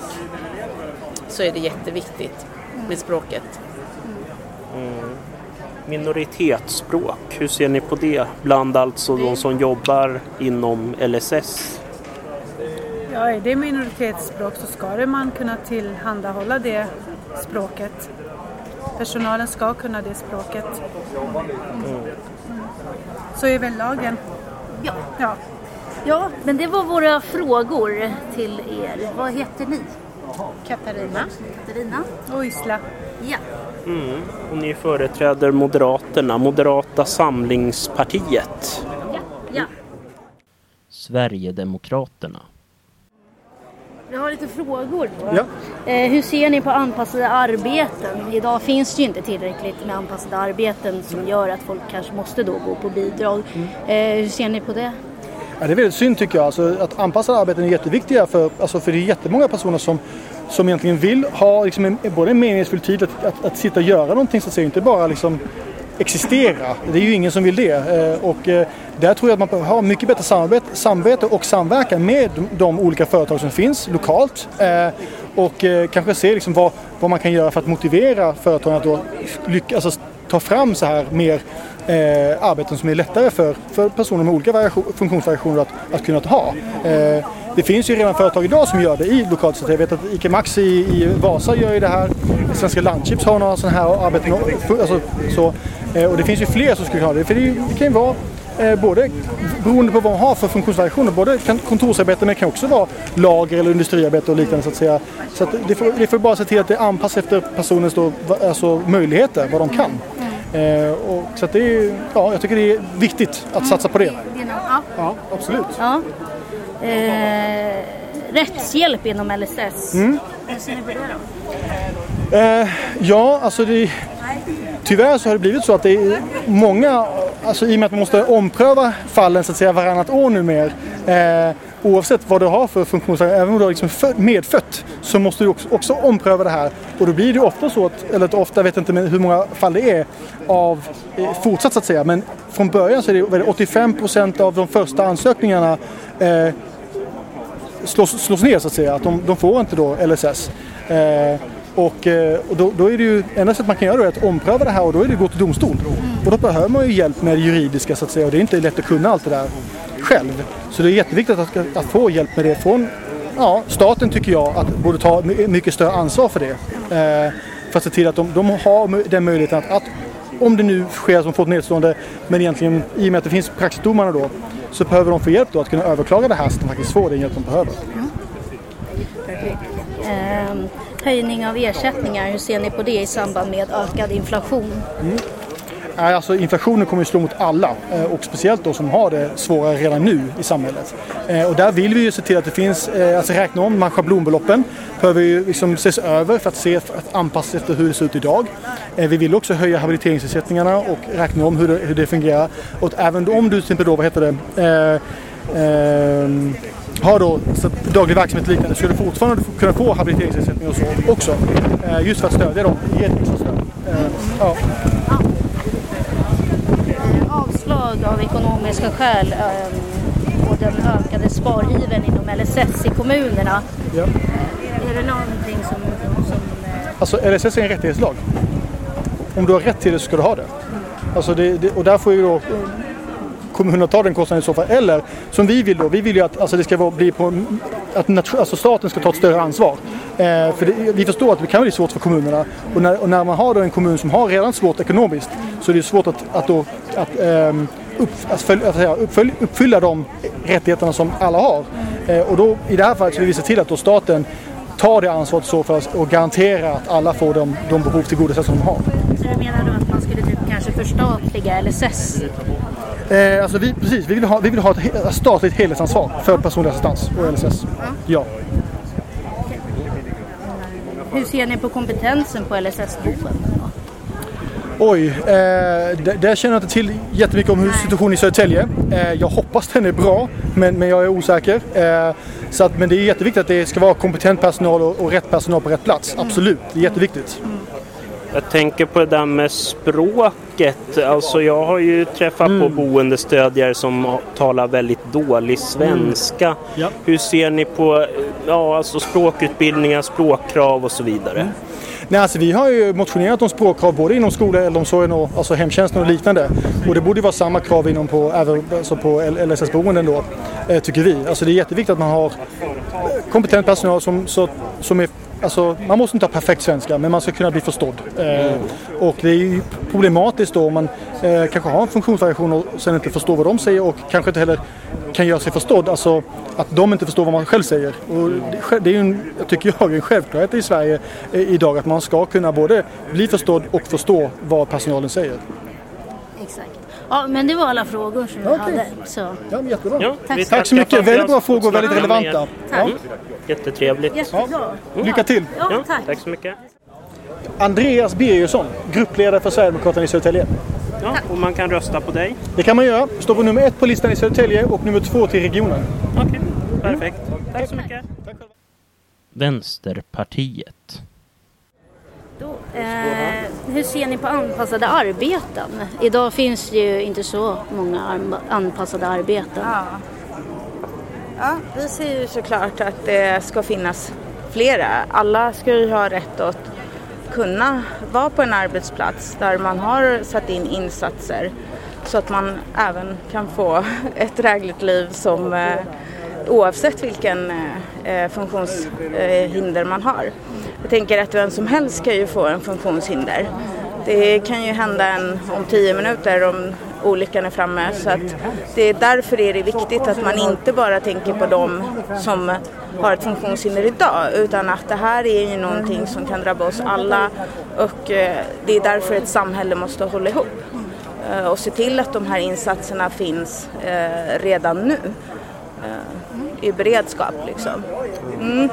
så är det jätteviktigt med språket. Mm. Minoritetsspråk, hur ser ni på det bland alltså de som jobbar inom LSS? Ja, är det minoritetsspråk så ska man kunna tillhandahålla det språket. Personalen ska kunna det språket. Mm. Så är väl lagen. Ja. ja. Ja, men det var våra frågor till er. Vad heter ni? Katarina. Katarina. Och Isla. Ja. Mm. Och ni företräder Moderaterna, Moderata samlingspartiet. Ja. ja. Sverigedemokraterna. Jag har lite frågor. Ja. Eh, hur ser ni på anpassade arbeten? Idag finns det ju inte tillräckligt med anpassade arbeten som gör att folk kanske måste då gå på bidrag. Mm. Eh, hur ser ni på det? Ja, det är väldigt synd tycker jag. Alltså, att anpassade arbeten är jätteviktiga för, alltså, för det är jättemånga personer som, som egentligen vill ha liksom, en, både en meningsfull tid att, att, att sitta och göra någonting så att säga. Inte bara liksom, existera. Det är ju ingen som vill det. Eh, och eh, där tror jag att man behöver ha mycket bättre samarbete, samarbete och samverkan med de olika företag som finns lokalt. Eh, och eh, kanske se liksom vad, vad man kan göra för att motivera företagen att då lyckas, alltså, ta fram så här mer eh, arbeten som är lättare för, för personer med olika variation, funktionsvariationer att, att kunna ha. Eh, det finns ju redan företag idag som gör det i lokalt sätt. Jag vet att ICA Maxi i, i Vasa gör ju det här. Svenska Landchips har några sådana här arbeten. Alltså, så, eh, och det finns ju fler som skulle kunna ha det. För det, det kan ju vara eh, både beroende på vad man har för funktionsvariationer. Både kontorsarbete men kan också vara lager eller industriarbete och liknande så att säga. Så att det, får, det får bara se till att det anpassas efter personens då, alltså, möjligheter, vad de kan. Eh, och, så det är, ja, jag tycker det är viktigt att satsa på det. Ja. Ja, absolut. Ja. Eh, rättshjälp inom LSS. Mm. Hur ser ni på det då? Eh, ja, alltså det, tyvärr så har det blivit så att det är många, alltså i och med att man måste ompröva fallen så att säga varannat år numera. Eh, oavsett vad du har för funktionsvariation, även om du har liksom medfött, så måste du också, också, ompröva det här. Och då blir det ofta så att, eller ofta, vet inte hur många fall det är, av eh, fortsatt så att säga. Men från början så är det 85% av de första ansökningarna eh, slås, slås ner så att säga. Att de, de får inte då LSS. Eh, och, eh, och då, då, är det ju, enda sättet man kan göra det är att ompröva det här och då är det att gå till domstol. Och då behöver man ju hjälp med det juridiska så att säga och det är inte lätt att kunna allt det där själv. Så det är jätteviktigt att, att få hjälp med det från ja, staten tycker jag att borde ta mycket större ansvar för det. Eh, för att se till att de, de har den möjligheten att, att om det nu sker som fått nedstående men egentligen i och med att det finns praxisdomarna då så behöver de få hjälp då att kunna överklaga det här så att de faktiskt får den hjälp de behöver. Mm. Eh, höjning av ersättningar, hur ser ni på det i samband med ökad inflation? Mm. Alltså inflationen kommer ju slå mot alla eh, och speciellt de som har det svårare redan nu i samhället. Eh, och där vill vi ju se till att det finns, eh, alltså räkna om de här schablonbeloppen behöver ju liksom ses över för att se, för att anpassa efter hur det ser ut idag. Vi vill också höja habiliteringsersättningarna och räkna om hur det, hur det fungerar. Och även om du till exempel då, vad heter det, eh, eh, har då alltså, daglig verksamhet liknande så ska du fortfarande kunna få habiliteringsersättning och så också. just för att stödja dem, ge ett stöd. ja avslag av ekonomiska skäl på ehm, den ökade sparivern inom LSS i kommunerna. Ja. Är det någonting som... som eh, alltså LSS är en rättighetslag. Om du har rätt till det så ska du ha det. Alltså det, det och där får ju då kommunerna ta den kostnaden i så fall. Eller som vi vill då, vi vill ju att alltså det ska bli på att alltså staten ska ta ett större ansvar. Eh, för det, vi förstår att det kan bli svårt för kommunerna och när, och när man har då en kommun som har redan svårt ekonomiskt så är det svårt att, att, då, att, eh, upp, att, följ, att säga, uppfölj, uppfylla de rättigheterna som alla har. Eh, och då, i det här fallet så vill vi se till att då staten tar det ansvaret så för att och garantera att alla får de, de behov tillgodosedda som de har. Så du menar då att man skulle typ kanske förstatliga LSS? Eh, alltså vi, precis, vi vill ha, vi vill ha ett statligt helhetsansvar för personlig assistans och LSS. Mm. Ja. Hur ser ni på kompetensen på LSS-boenden? Oj, eh, där, känner jag inte till jättemycket om hur situationen i Södertälje. Eh, jag hoppas den är bra, men, men jag är osäker. Eh, så att, men det är jätteviktigt att det ska vara kompetent personal och, och rätt personal på rätt plats. Mm. Absolut, det är jätteviktigt. Mm. Jag tänker på det där med språket. Alltså jag har ju träffat mm. på boendestödjare som talar väldigt dålig svenska. Mm. Ja. Hur ser ni på ja, alltså språkutbildningar, språkkrav och så vidare? Mm. Nej, alltså, vi har ju motionerat om språkkrav både inom skola, äldreomsorgen och alltså hemtjänsten och liknande. Och det borde vara samma krav inom på, alltså på LSS-boenden då, eh, tycker vi. Alltså det är jätteviktigt att man har kompetent personal som, så, som är Alltså, man måste inte ha perfekt svenska, men man ska kunna bli förstådd. Eh, och det är problematiskt då om man eh, kanske har en funktionsvariation och sen inte förstår vad de säger och kanske inte heller kan göra sig förstådd. Alltså att de inte förstår vad man själv säger. Och det är ju, en, tycker jag, en självklarhet i Sverige eh, idag att man ska kunna både bli förstådd och förstå vad personalen säger. Ja, men det var alla frågor som jag hade. Så. Ja, jättebra. Ja, tack. tack så mycket. Väldigt bra frågor, väldigt relevanta. Tack. Ja. Jättetrevligt. Jättebra. Mm. Lycka till. Ja, ja, tack. tack så mycket. Andreas Birgersson, gruppledare för Sverigedemokraterna i Södertälje. Ja, och man kan rösta på dig? Det kan man göra. Står på nummer ett på listan i Södertälje och nummer två till regionen. Okej, okay, perfekt. Tack så mycket. Tack Vänsterpartiet. Eh, hur ser ni på anpassade arbeten? Idag finns det ju inte så många anpassade arbeten. Ja. ja, vi ser ju såklart att det ska finnas flera. Alla ska ju ha rätt att kunna vara på en arbetsplats där man har satt in insatser så att man även kan få <laughs> ett drägligt liv som eh, oavsett vilken eh, eh funktionshinder man har. Jag tänker att vem som helst kan ju få en funktionshinder. Det kan ju hända en, om tio minuter om olyckan är framme. Så att det är därför är det viktigt att man inte bara tänker på dem som har ett funktionshinder idag utan att det här är ju någonting som kan drabba oss alla och eh, det är därför ett samhälle måste hålla ihop. Eh, och se till att de här insatserna finns eh, redan nu i beredskap. Liksom. Mm.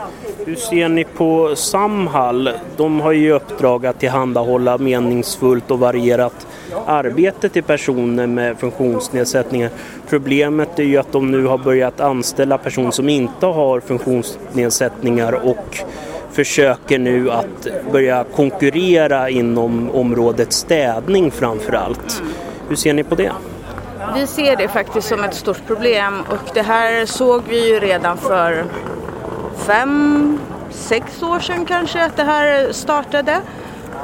Hur ser ni på Samhall? De har ju uppdrag att tillhandahålla meningsfullt och varierat arbete till personer med funktionsnedsättningar. Problemet är ju att de nu har börjat anställa personer som inte har funktionsnedsättningar och försöker nu att börja konkurrera inom området städning framför allt. Hur ser ni på det? Vi ser det faktiskt som ett stort problem och det här såg vi ju redan för fem, sex år sedan kanske att det här startade.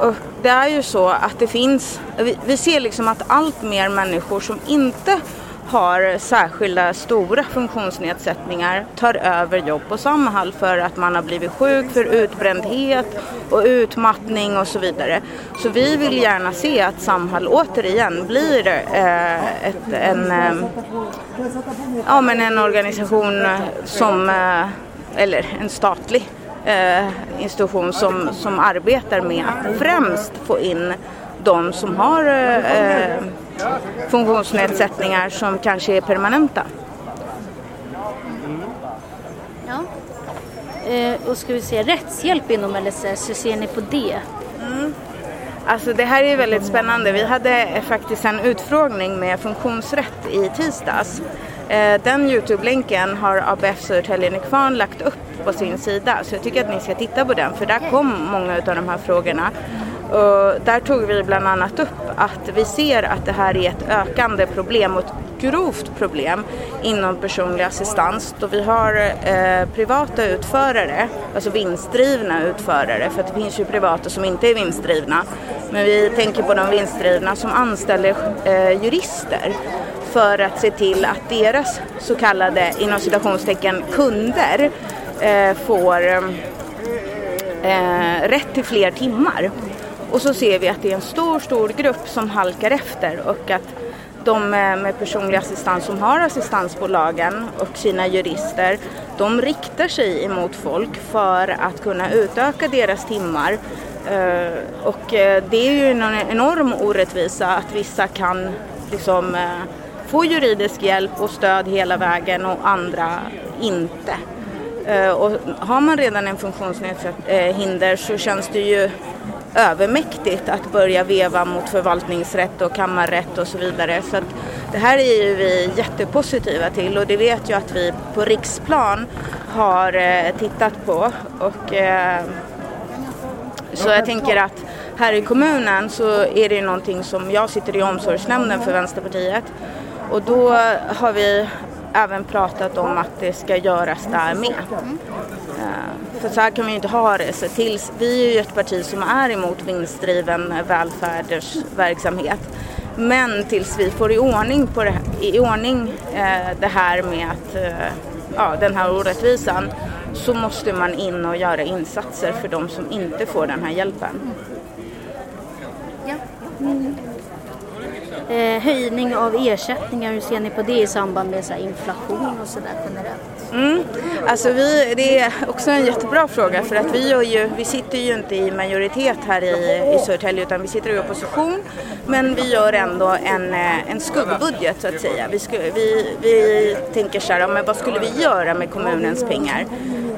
Och det är ju så att det finns, vi ser liksom att allt mer människor som inte har särskilda stora funktionsnedsättningar tar över jobb på Samhall för att man har blivit sjuk för utbrändhet och utmattning och så vidare. Så vi vill gärna se att Samhall återigen blir eh, ett, en, eh, ja, men en organisation som, eh, eller en statlig eh, institution som, som arbetar med att främst få in de som har eh, funktionsnedsättningar som kanske är permanenta. Ja. Eh, och ska vi se, rättshjälp inom LSS, hur ser ni på det? Mm. Alltså det här är väldigt spännande. Vi hade faktiskt en utfrågning med funktionsrätt i tisdags. Eh, den Youtube-länken har ABF Södertälje Nykvarn lagt upp på sin sida så jag tycker att ni ska titta på den för där kom många av de här frågorna. Och där tog vi bland annat upp att vi ser att det här är ett ökande problem och ett grovt problem inom personlig assistans då vi har eh, privata utförare, alltså vinstdrivna utförare, för det finns ju privata som inte är vinstdrivna. Men vi tänker på de vinstdrivna som anställer eh, jurister för att se till att deras så kallade, inom citationstecken, kunder eh, får eh, rätt till fler timmar. Och så ser vi att det är en stor, stor grupp som halkar efter och att de eh, med personlig assistans som har assistansbolagen och sina jurister, de riktar sig emot folk för att kunna utöka deras timmar. Eh, och eh, det är ju en enorm orättvisa att vissa kan liksom få juridisk hjälp och stöd hela vägen och andra inte. Och har man redan en funktionshinder så känns det ju övermäktigt att börja veva mot förvaltningsrätt och kammarrätt och så vidare. Så det här är ju vi jättepositiva till och det vet jag att vi på riksplan har eh, tittat på. Och, eh, så jag tänker att här i kommunen så är det någonting som jag sitter i omsorgsnämnden för Vänsterpartiet och då har vi även pratat om att det ska göras där med. Eh, för så här kan vi ju inte ha det. Så tills, vi är ju ett parti som är emot vinstdriven välfärdsverksamhet. Men tills vi får i ordning, på det, i ordning eh, det här med att, eh, ja, den här orättvisan så måste man in och göra insatser för de som inte får den här hjälpen. Ja. Mm. Eh, höjning av ersättningar, hur ser ni på det i samband med så inflation och sådär generellt? Mm. Alltså vi, det är också en jättebra fråga för att vi, ju, vi sitter ju inte i majoritet här i, i Södertälje utan vi sitter i opposition men vi gör ändå en, eh, en skuggbudget så att säga. Vi, sku, vi, vi tänker så här, men vad skulle vi göra med kommunens pengar?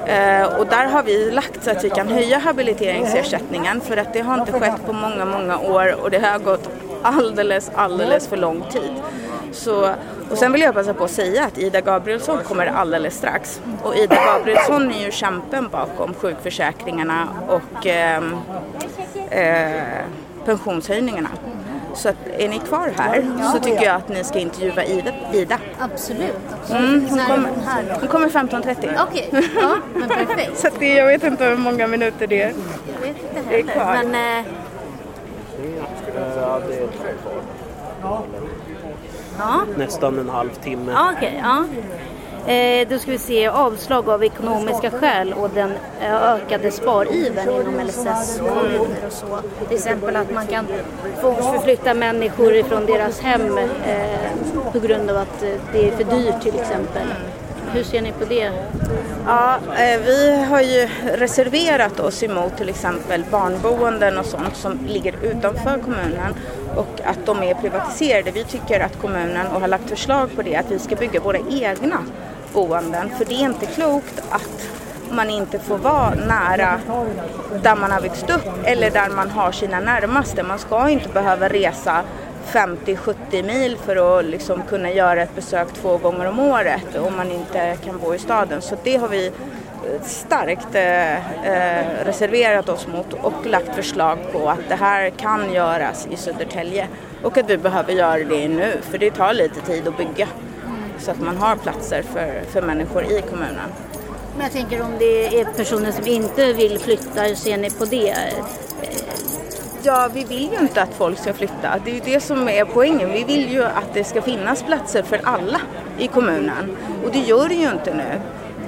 Eh, och där har vi lagt så att vi kan höja habiliteringsersättningen för att det har inte skett på många, många år och det har gått alldeles, alldeles för lång tid. Så, och sen vill jag passa på att säga att Ida Gabrielsson kommer alldeles strax. Och Ida Gabrielsson är ju kämpen bakom sjukförsäkringarna och eh, eh, pensionshöjningarna. Så att är ni kvar här så tycker jag att ni ska intervjua Ida. Ida. Absolut. absolut. Mm, hon, kommer, hon kommer 15.30. Okej, okay. ja, men perfekt. <laughs> så det, jag vet inte hur många minuter det är. Jag vet inte heller. Är kvar. Eh... Ja, det är kvar. Ja. Nästan en halvtimme. Ja, okay, ja. Eh, då ska vi se avslag av ekonomiska skäl och den eh, ökade sparivern inom LSS-kommuner och så. Till exempel att man kan förflytta människor ifrån deras hem eh, på grund av att eh, det är för dyrt till exempel hur ser ni på det? Ja, eh, vi har ju reserverat oss emot till exempel barnboenden och sånt som ligger utanför kommunen och att de är privatiserade. Vi tycker att kommunen, och har lagt förslag på det, att vi ska bygga våra egna boenden. För det är inte klokt att man inte får vara nära där man har växt upp eller där man har sina närmaste. Man ska inte behöva resa 50-70 mil för att liksom kunna göra ett besök två gånger om året om man inte kan bo i staden. Så det har vi eh, starkt eh, eh, reserverat oss mot och lagt förslag på att det här kan göras i Södertälje och att vi behöver göra det nu för det tar lite tid att bygga så att man har platser för, för människor i kommunen. Men jag tänker om det är personer som inte vill flytta, hur ser ni på det? Ja, vi vill ju inte att folk ska flytta. Det är ju det som är poängen. Vi vill ju att det ska finnas platser för alla i kommunen. Och det gör det ju inte nu.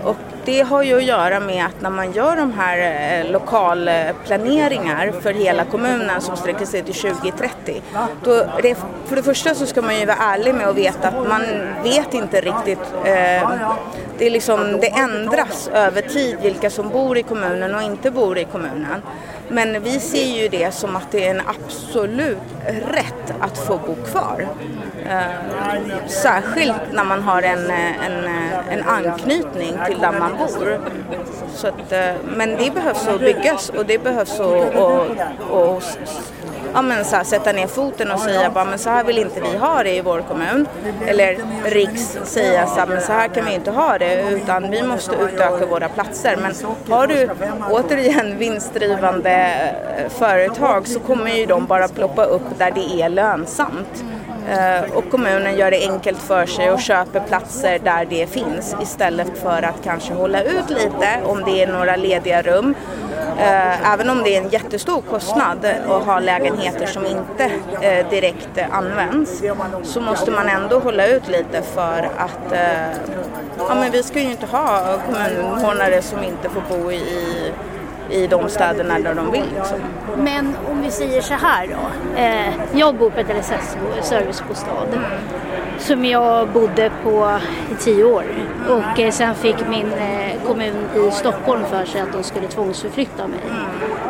Och det har ju att göra med att när man gör de här eh, lokalplaneringar för hela kommunen som sträcker sig till 2030. Då det, för det första så ska man ju vara ärlig med att veta att man vet inte riktigt. Eh, det, är liksom, det ändras över tid vilka som bor i kommunen och inte bor i kommunen. Men vi ser ju det som att det är en absolut rätt att få bo kvar. Eh, särskilt när man har en, en, en anknytning till där man bor. Så att, eh, men det behövs att byggas och det behövs att, att, att ja, men så här, sätta ner foten och säga bara, men så här vill inte vi ha det i vår kommun. Eller Riks säga så här, men så här kan vi inte ha det utan vi måste utöka våra platser. Men har du återigen <laughs> vinstdrivande eh, företag så kommer ju de bara ploppa upp där det är lönsamt. Eh, och kommunen gör det enkelt för sig och köper platser där det finns istället för att kanske hålla ut lite om det är några lediga rum Eh, även om det är en jättestor kostnad att ha lägenheter som inte eh, direkt används så måste man ändå hålla ut lite för att eh, ja, men vi ska ju inte ha kommuninvånare som inte får bo i i de städerna där de vill. Liksom. Men om vi säger så här då. Eh, jag bor på ett LSS-servicebostad. Mm som jag bodde på i tio år. Och eh, sen fick min eh, kommun i Stockholm för sig att de skulle tvångsförflytta mig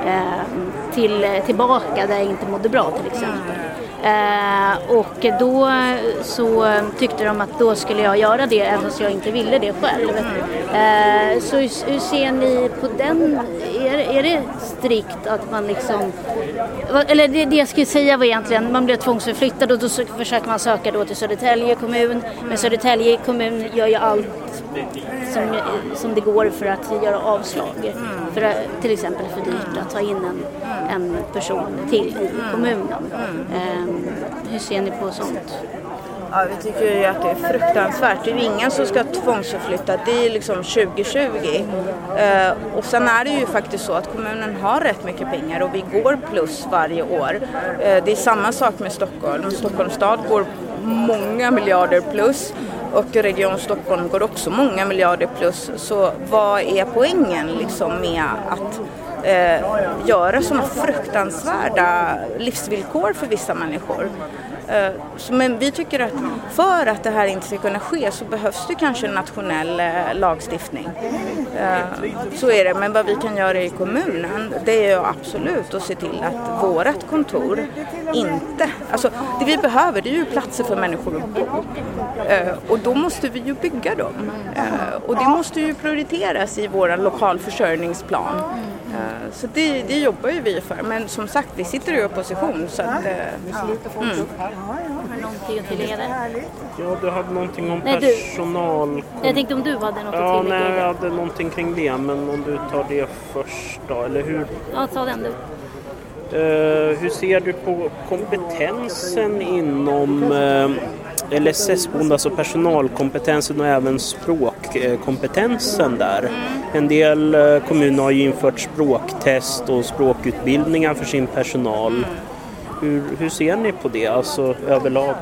eh, till, tillbaka där jag inte mådde bra till exempel. Eh, och då så tyckte de att då skulle jag göra det även om jag inte ville det själv. Eh, så hur, hur, ser ni på den? Är, är det strikt att man liksom... Eller det, det jag skulle säga var egentligen, man blev tvångsförflyttad och då försöker man söka då till Södertälje kommun. Men Södertälje kommun gör ju allt som, som det går för att göra avslag. För att, till exempel för dyrt att ta in en, en person till i kommunen. Eh, hur ser ni på sånt? Ja, vi tycker ju att det är fruktansvärt. Det är ju ingen som ska tvångsförflytta. Det är liksom 2020. Eh, och sen är det ju faktiskt så att kommunen har rätt mycket pengar och vi går plus varje år. Eh, det är samma sak med Stockholm. Stockholms stad går många miljarder plus och Region Stockholm går också många miljarder plus. Så vad är poängen liksom med att eh, göra sådana fruktansvärda livsvillkor för vissa människor? Eh, men vi tycker att för att det här inte ska kunna ske så behövs det kanske en nationell eh, lagstiftning. Eh, så är det, men vad vi kan göra i kommunen det är ju absolut att se till att vårat kontor inte... Alltså det vi behöver det är ju platser för människor att bo. Eh, och då måste vi ju bygga dem. Eh, och det måste ju prioriteras i vår lokalförsörjningsplan. Så det, det jobbar ju vi för. Men som sagt, vi sitter i opposition. Så att, mm. Någonting tillägga där? Ja, du hade någonting om nej, personal... Jag tänkte om du hade något ja, att tillägga. Nej, jag hade någonting kring det. Men om du tar det först då, eller hur? Ja, ta den du. Uh, hur ser du på kompetensen inom uh, LSS-boende, alltså personalkompetensen och även språkkompetensen där? Mm. En del uh, kommuner har ju infört språktest och språkutbildningar för sin personal. Mm. Hur, hur ser ni på det, alltså överlag?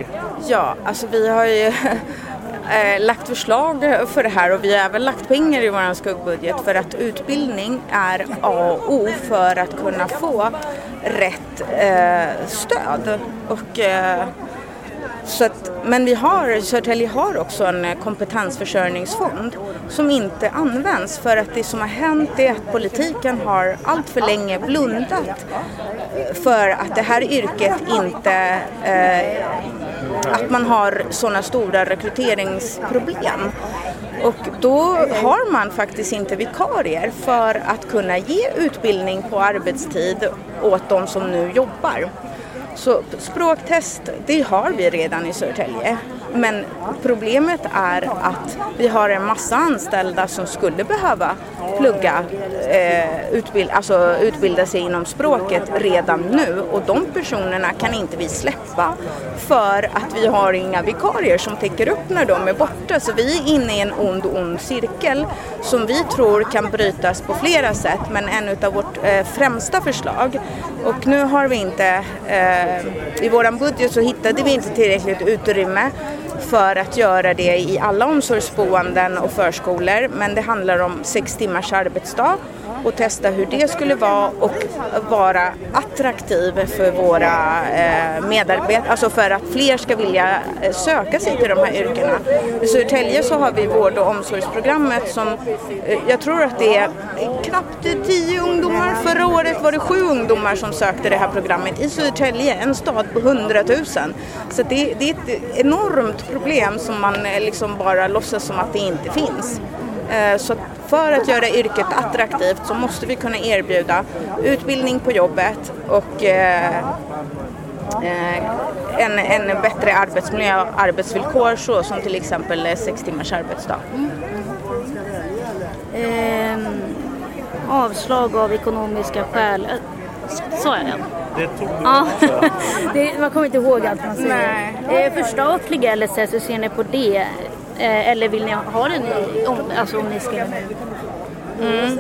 Ja, alltså vi har ju <laughs> eh, lagt förslag för det här och vi har även lagt pengar i vår skuggbudget för att utbildning är A och O för att kunna få rätt eh, stöd. Och, eh, så att, men vi har, Södertälje har också en eh, kompetensförsörjningsfond som inte används för att det som har hänt är att politiken har allt för länge blundat eh, för att det här yrket inte, eh, att man har sådana stora rekryteringsproblem. Och då har man faktiskt inte vikarier för att kunna ge utbildning på arbetstid åt de som nu jobbar. Så språktest, det har vi redan i Södertälje. Men problemet är att vi har en massa anställda som skulle behöva plugga, eh, utbild, alltså utbilda sig inom språket redan nu och de personerna kan inte vi släppa för att vi har inga vikarier som täcker upp när de är borta. Så vi är inne i en ond, ond cirkel som vi tror kan brytas på flera sätt men en av vårt eh, främsta förslag och nu har vi inte, eh, i våran budget så hittade vi inte tillräckligt utrymme för att göra det i alla omsorgsboenden och förskolor men det handlar om sex timmars arbetsdag och testa hur det skulle vara och vara attraktiv för våra eh, medarbetare, alltså för att fler ska vilja eh, söka sig till de här yrkena. I Södertälje så har vi vård och omsorgsprogrammet som eh, jag tror att det är knappt tio ungdomar. Förra året var det sju ungdomar som sökte det här programmet i Södertälje, en stad på hundratusen. Så det, det är ett enormt problem som man eh, liksom bara låtsas som att det inte finns. Eh, så för att göra yrket attraktivt så måste vi kunna erbjuda utbildning på jobbet och eh, eh, en, en bättre arbetsmiljö och arbetsvillkor så som till exempel sex timmars arbetsdag. Mm. Eh, avslag av ekonomiska skäl. Sa jag den? Det tog du ja. <laughs> det, Man kommer inte ihåg allt man säger. Nej. Eh, förstatliga LSS, hur ser ni på det? Eh, eller vill ni ha den om, alltså om ni ska mm.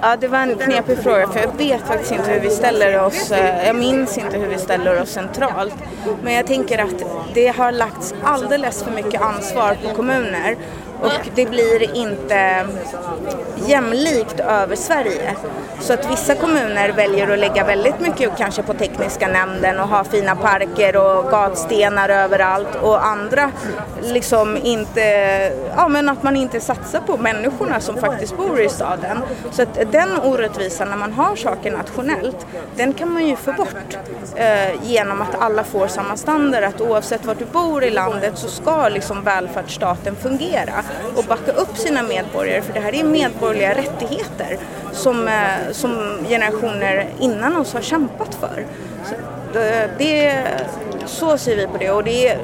Ja, det var en knepig fråga för jag vet faktiskt inte hur vi ställer oss, eh, jag minns inte hur vi ställer oss centralt. Men jag tänker att det har lagts alldeles för mycket ansvar på kommuner och det blir inte jämlikt över Sverige. Så att vissa kommuner väljer att lägga väldigt mycket kanske på tekniska nämnden och ha fina parker och gatstenar överallt och andra liksom inte, ja men att man inte satsar på människorna som faktiskt bor i staden. Så att den orättvisan när man har saker nationellt, den kan man ju få bort eh, genom att alla får samma standard, att oavsett var du bor i landet så ska liksom välfärdsstaten fungera och backa upp sina medborgare för det här är medborgerliga rättigheter som, eh, som generationer innan oss har kämpat för. Så det, det, så ser vi på det och det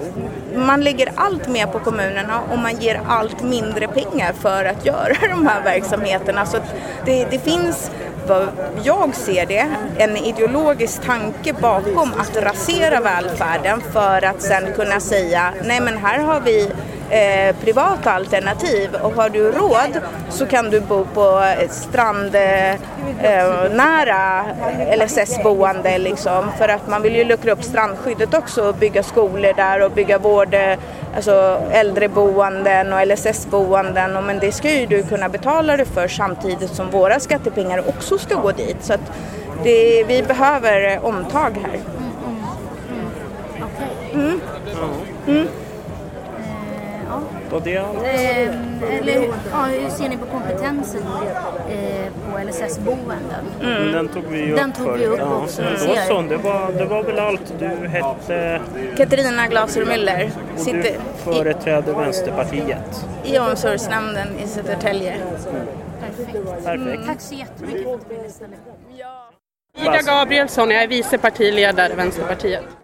man lägger allt mer på kommunerna och man ger allt mindre pengar för att göra <laughs> de här verksamheterna. Så det, det finns vad jag ser det, en ideologisk tanke bakom att rasera välfärden för att sen kunna säga nej men här har vi eh, privata alternativ och har du råd så kan du bo på strandnära eh, LSS-boende liksom för att man vill ju luckra upp strandskyddet också och bygga skolor där och bygga vård, eh, alltså äldreboenden och LSS-boenden och men det ska ju du kunna betala det för samtidigt som våra skattepengar också ska gå dit så att det, vi behöver omtag här. Mm. Mm. Mm. Och det. Eh, eller ja, hur ser ni på kompetensen eh, på LSS-boenden? Mm. Den tog vi ju Den upp tog vi upp ja. också. Det var, så, det, var, det var väl allt. Du hette? Katarina Glaser Müller. Och Sitter du företräder Vänsterpartiet? I omsorgsnämnden i Södertälje. Perfekt. Perfekt. Tack så jättemycket för att du ställde Ida Gabrielsson, jag är vice partiledare i Vänsterpartiet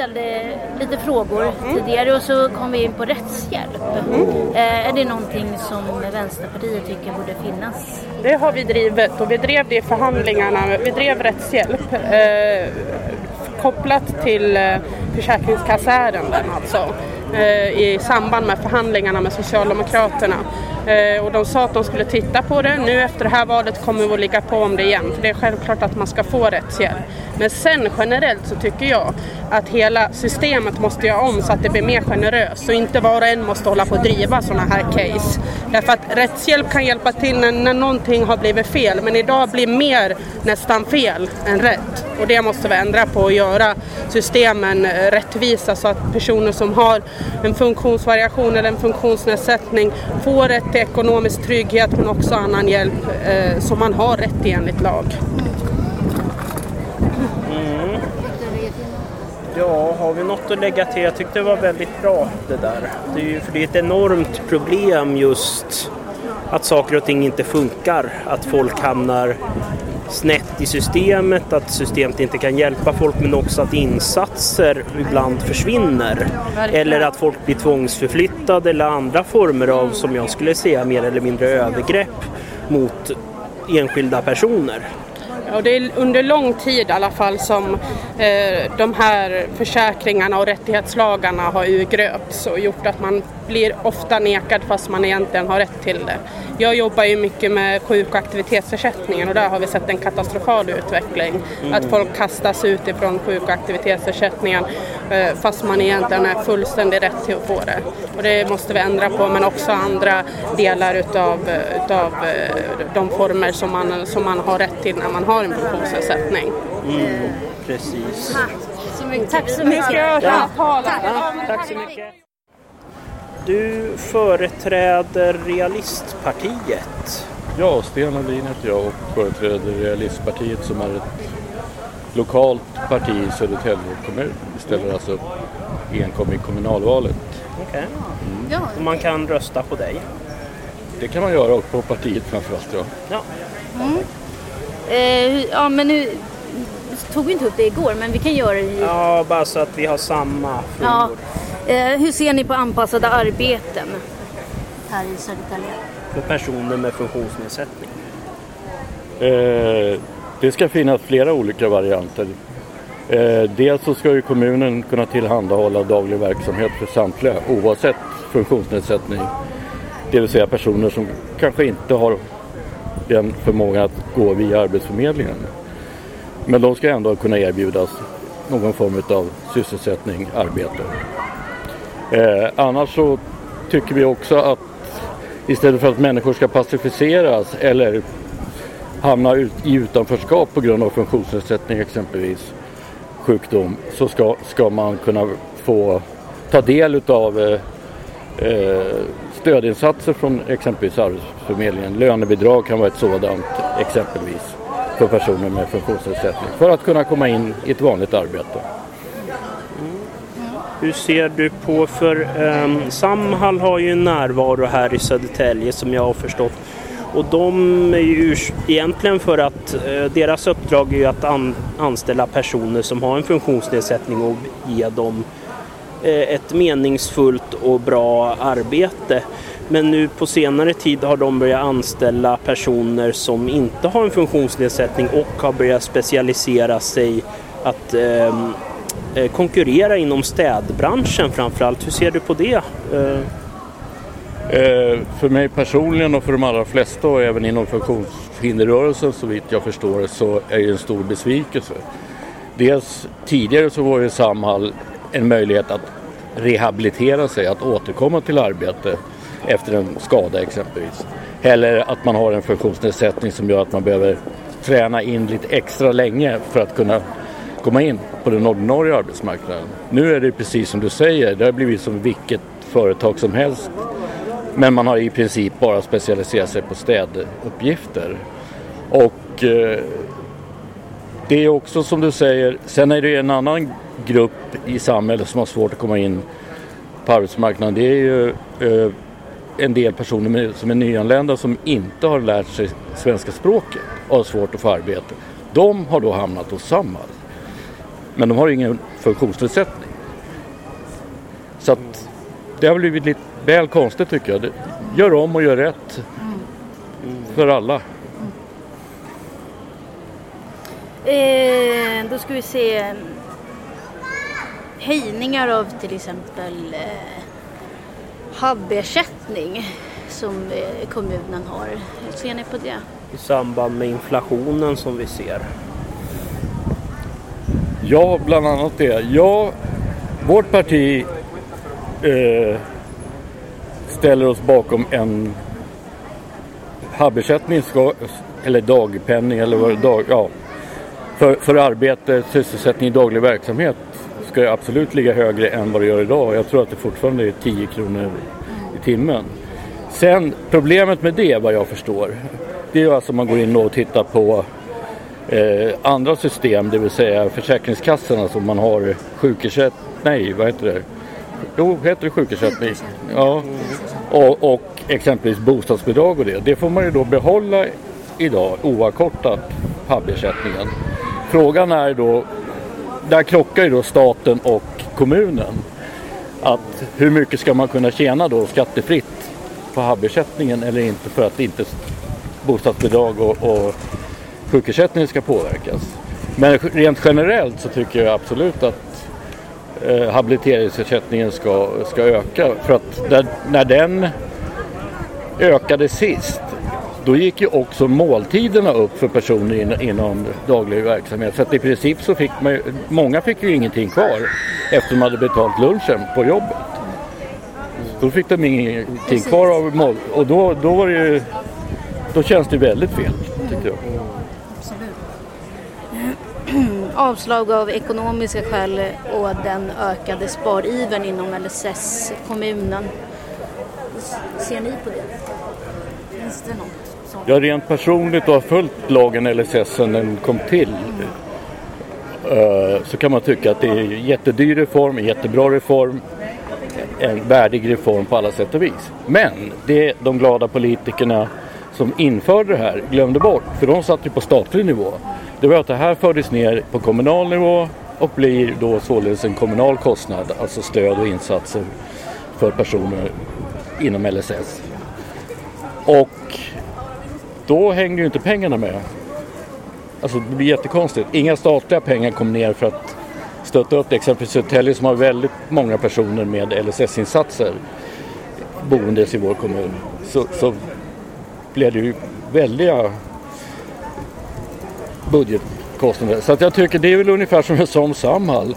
ställde lite frågor mm. tidigare och så kom vi in på rättshjälp. Mm. Eh, är det någonting som Vänsterpartiet tycker borde finnas? Det har vi drivit och vi drev det i förhandlingarna. Vi drev rättshjälp eh, kopplat till eh, försäkringskasseärenden alltså eh, i samband med förhandlingarna med Socialdemokraterna. Eh, och de sa att de skulle titta på det. Nu efter det här valet kommer vi att ligga på om det igen. För det är självklart att man ska få rättshjälp. Men sen generellt så tycker jag att hela systemet måste göra om så att det blir mer generöst. Så inte var och en måste hålla på och driva sådana här case. Därför att rättshjälp kan hjälpa till när, när någonting har blivit fel. Men idag blir mer nästan fel än rätt. Och det måste vi ändra på och göra systemen rättvisa så att personer som har en funktionsvariation eller en funktionsnedsättning får rätt till ekonomisk trygghet men också annan hjälp eh, som man har rätt till enligt lag. Mm. Ja, har vi något att lägga till? Jag tyckte det var väldigt bra det där. Det är ju för det är ett enormt problem just att saker och ting inte funkar. Att folk hamnar snett i systemet, att systemet inte kan hjälpa folk men också att insatser ibland försvinner. Eller att folk blir tvångsförflyttade eller andra former av, som jag skulle säga, mer eller mindre övergrepp mot enskilda personer. Och det är under lång tid i alla fall som eh, de här försäkringarna och rättighetslagarna har urgröpts och gjort att man blir ofta nekad fast man egentligen har rätt till det. Jag jobbar ju mycket med sjuk och aktivitetsersättningen och där har vi sett en katastrofal utveckling. Mm. Att folk kastas ut ifrån sjuk och aktivitetsersättningen eh, fast man egentligen är fullständigt rätt till att få det. Och det måste vi ändra på men också andra delar utav, utav eh, de former som man, som man har rätt till när man har en funktionsnedsättning. Mm. Precis. Tack så mycket. Tack så mycket. Ja. Ja. Tack så mycket. Du företräder Realistpartiet. Ja, Sten Lundin heter jag och företräder Realistpartiet som är ett lokalt parti i Södertälje kommun. Vi ställer alltså upp enkom i kommunalvalet. Okej. Okay. Mm. Ja. Man kan rösta på dig? Det kan man göra och på partiet framförallt. Ja. Ja. Mm. Eh, ja, men nu tog vi inte upp det igår, men vi kan göra det i... Ja, bara så att vi har samma frågor. Ja. Eh, hur ser ni på anpassade arbeten här i Södertälje? För personer med funktionsnedsättning? Eh, det ska finnas flera olika varianter. Eh, dels så ska ju kommunen kunna tillhandahålla daglig verksamhet för samtliga oavsett funktionsnedsättning. Det vill säga personer som kanske inte har den förmågan att gå via Arbetsförmedlingen. Men de ska ändå kunna erbjudas någon form av sysselsättning, arbete. Eh, annars så tycker vi också att istället för att människor ska pacificeras eller hamna ut, i utanförskap på grund av funktionsnedsättning exempelvis, sjukdom, så ska, ska man kunna få ta del av eh, eh, stödinsatser från exempelvis Arbetsförmedlingen. Lönebidrag kan vara ett sådant exempelvis för personer med funktionsnedsättning för att kunna komma in i ett vanligt arbete. Hur ser du på, för um, Samhall har ju en närvaro här i Södertälje som jag har förstått. Och de är ju egentligen för att uh, deras uppdrag är ju att an, anställa personer som har en funktionsnedsättning och ge dem uh, ett meningsfullt och bra arbete. Men nu på senare tid har de börjat anställa personer som inte har en funktionsnedsättning och har börjat specialisera sig att um, Eh, konkurrera inom städbranschen framförallt. Hur ser du på det? Eh, eh, för mig personligen och för de allra flesta och även inom funktionshinderrörelsen så vitt jag förstår så är det en stor besvikelse. Dels tidigare så var ju Samhall en möjlighet att rehabilitera sig, att återkomma till arbete efter en skada exempelvis. Eller att man har en funktionsnedsättning som gör att man behöver träna in lite extra länge för att kunna komma in på den ordinarie arbetsmarknaden. Nu är det precis som du säger, det har blivit som vilket företag som helst. Men man har i princip bara specialiserat sig på städuppgifter. Och eh, det är också som du säger, sen är det en annan grupp i samhället som har svårt att komma in på arbetsmarknaden. Det är ju eh, en del personer med, som är nyanlända som inte har lärt sig svenska språket och har svårt att få arbete. De har då hamnat hos Samhall. Men de har ingen funktionsnedsättning. Så att det har blivit lite väl konstigt tycker jag. Gör om och gör rätt. För alla. Eh, då ska vi se höjningar av till exempel eh, HAB-ersättning som eh, kommunen har. Hur ser ni på det? I samband med inflationen som vi ser. Ja, bland annat det. Ja, vårt parti eh, ställer oss bakom en habersättning, eller dagpenning eller vad dag, ja, för, för arbete, sysselsättning i daglig verksamhet ska det absolut ligga högre än vad det gör idag. Jag tror att det fortfarande är 10 kronor i timmen. Sen problemet med det vad jag förstår det är alltså om man går in och tittar på eh, andra system, det vill säga Försäkringskassorna som man har sjukersättning, nej vad heter det? Jo, heter det sjukersättning? Ja. Och, och exempelvis bostadsbidrag och det. Det får man ju då behålla idag oavkortat PAB-ersättningen. Frågan är då, där krockar ju då staten och kommunen. Att hur mycket ska man kunna tjäna då skattefritt på HAB-ersättningen eller inte för att inte bostadsbidrag och, och sjukersättningen ska påverkas. Men rent generellt så tycker jag absolut att eh, habiliteringsersättningen ska, ska öka. För att där, när den ökade sist då gick ju också måltiderna upp för personer in, inom daglig verksamhet. Så att i princip så fick man många fick ju ingenting kvar efter de hade betalt lunchen på jobbet. Då fick de ingenting kvar av mål och då, då var det ju, då känns det väldigt fel tycker jag. Avslag av ekonomiska skäl och den ökade sparivern inom LSS-kommunen. Ser ni på det? Finns det något? Jag rent personligt och har följt lagen LSS sedan den kom till mm. så kan man tycka att det är en jättedyr reform, en jättebra reform, en värdig reform på alla sätt och vis. Men det de glada politikerna som införde det här glömde bort, för de satt ju på statlig nivå, det var att det här fördes ner på kommunal nivå och blir då således en kommunal kostnad, alltså stöd och insatser för personer inom LSS. Och då hängde ju inte pengarna med. Alltså det blir jättekonstigt. Inga statliga pengar kom ner för att stötta upp det. Exempelvis Södertälje som har väldigt många personer med LSS-insatser boendes i vår kommun. Så, så blev det ju väldiga budgetkostnader. Så att jag tycker det är väl ungefär som jag sa om Samhall.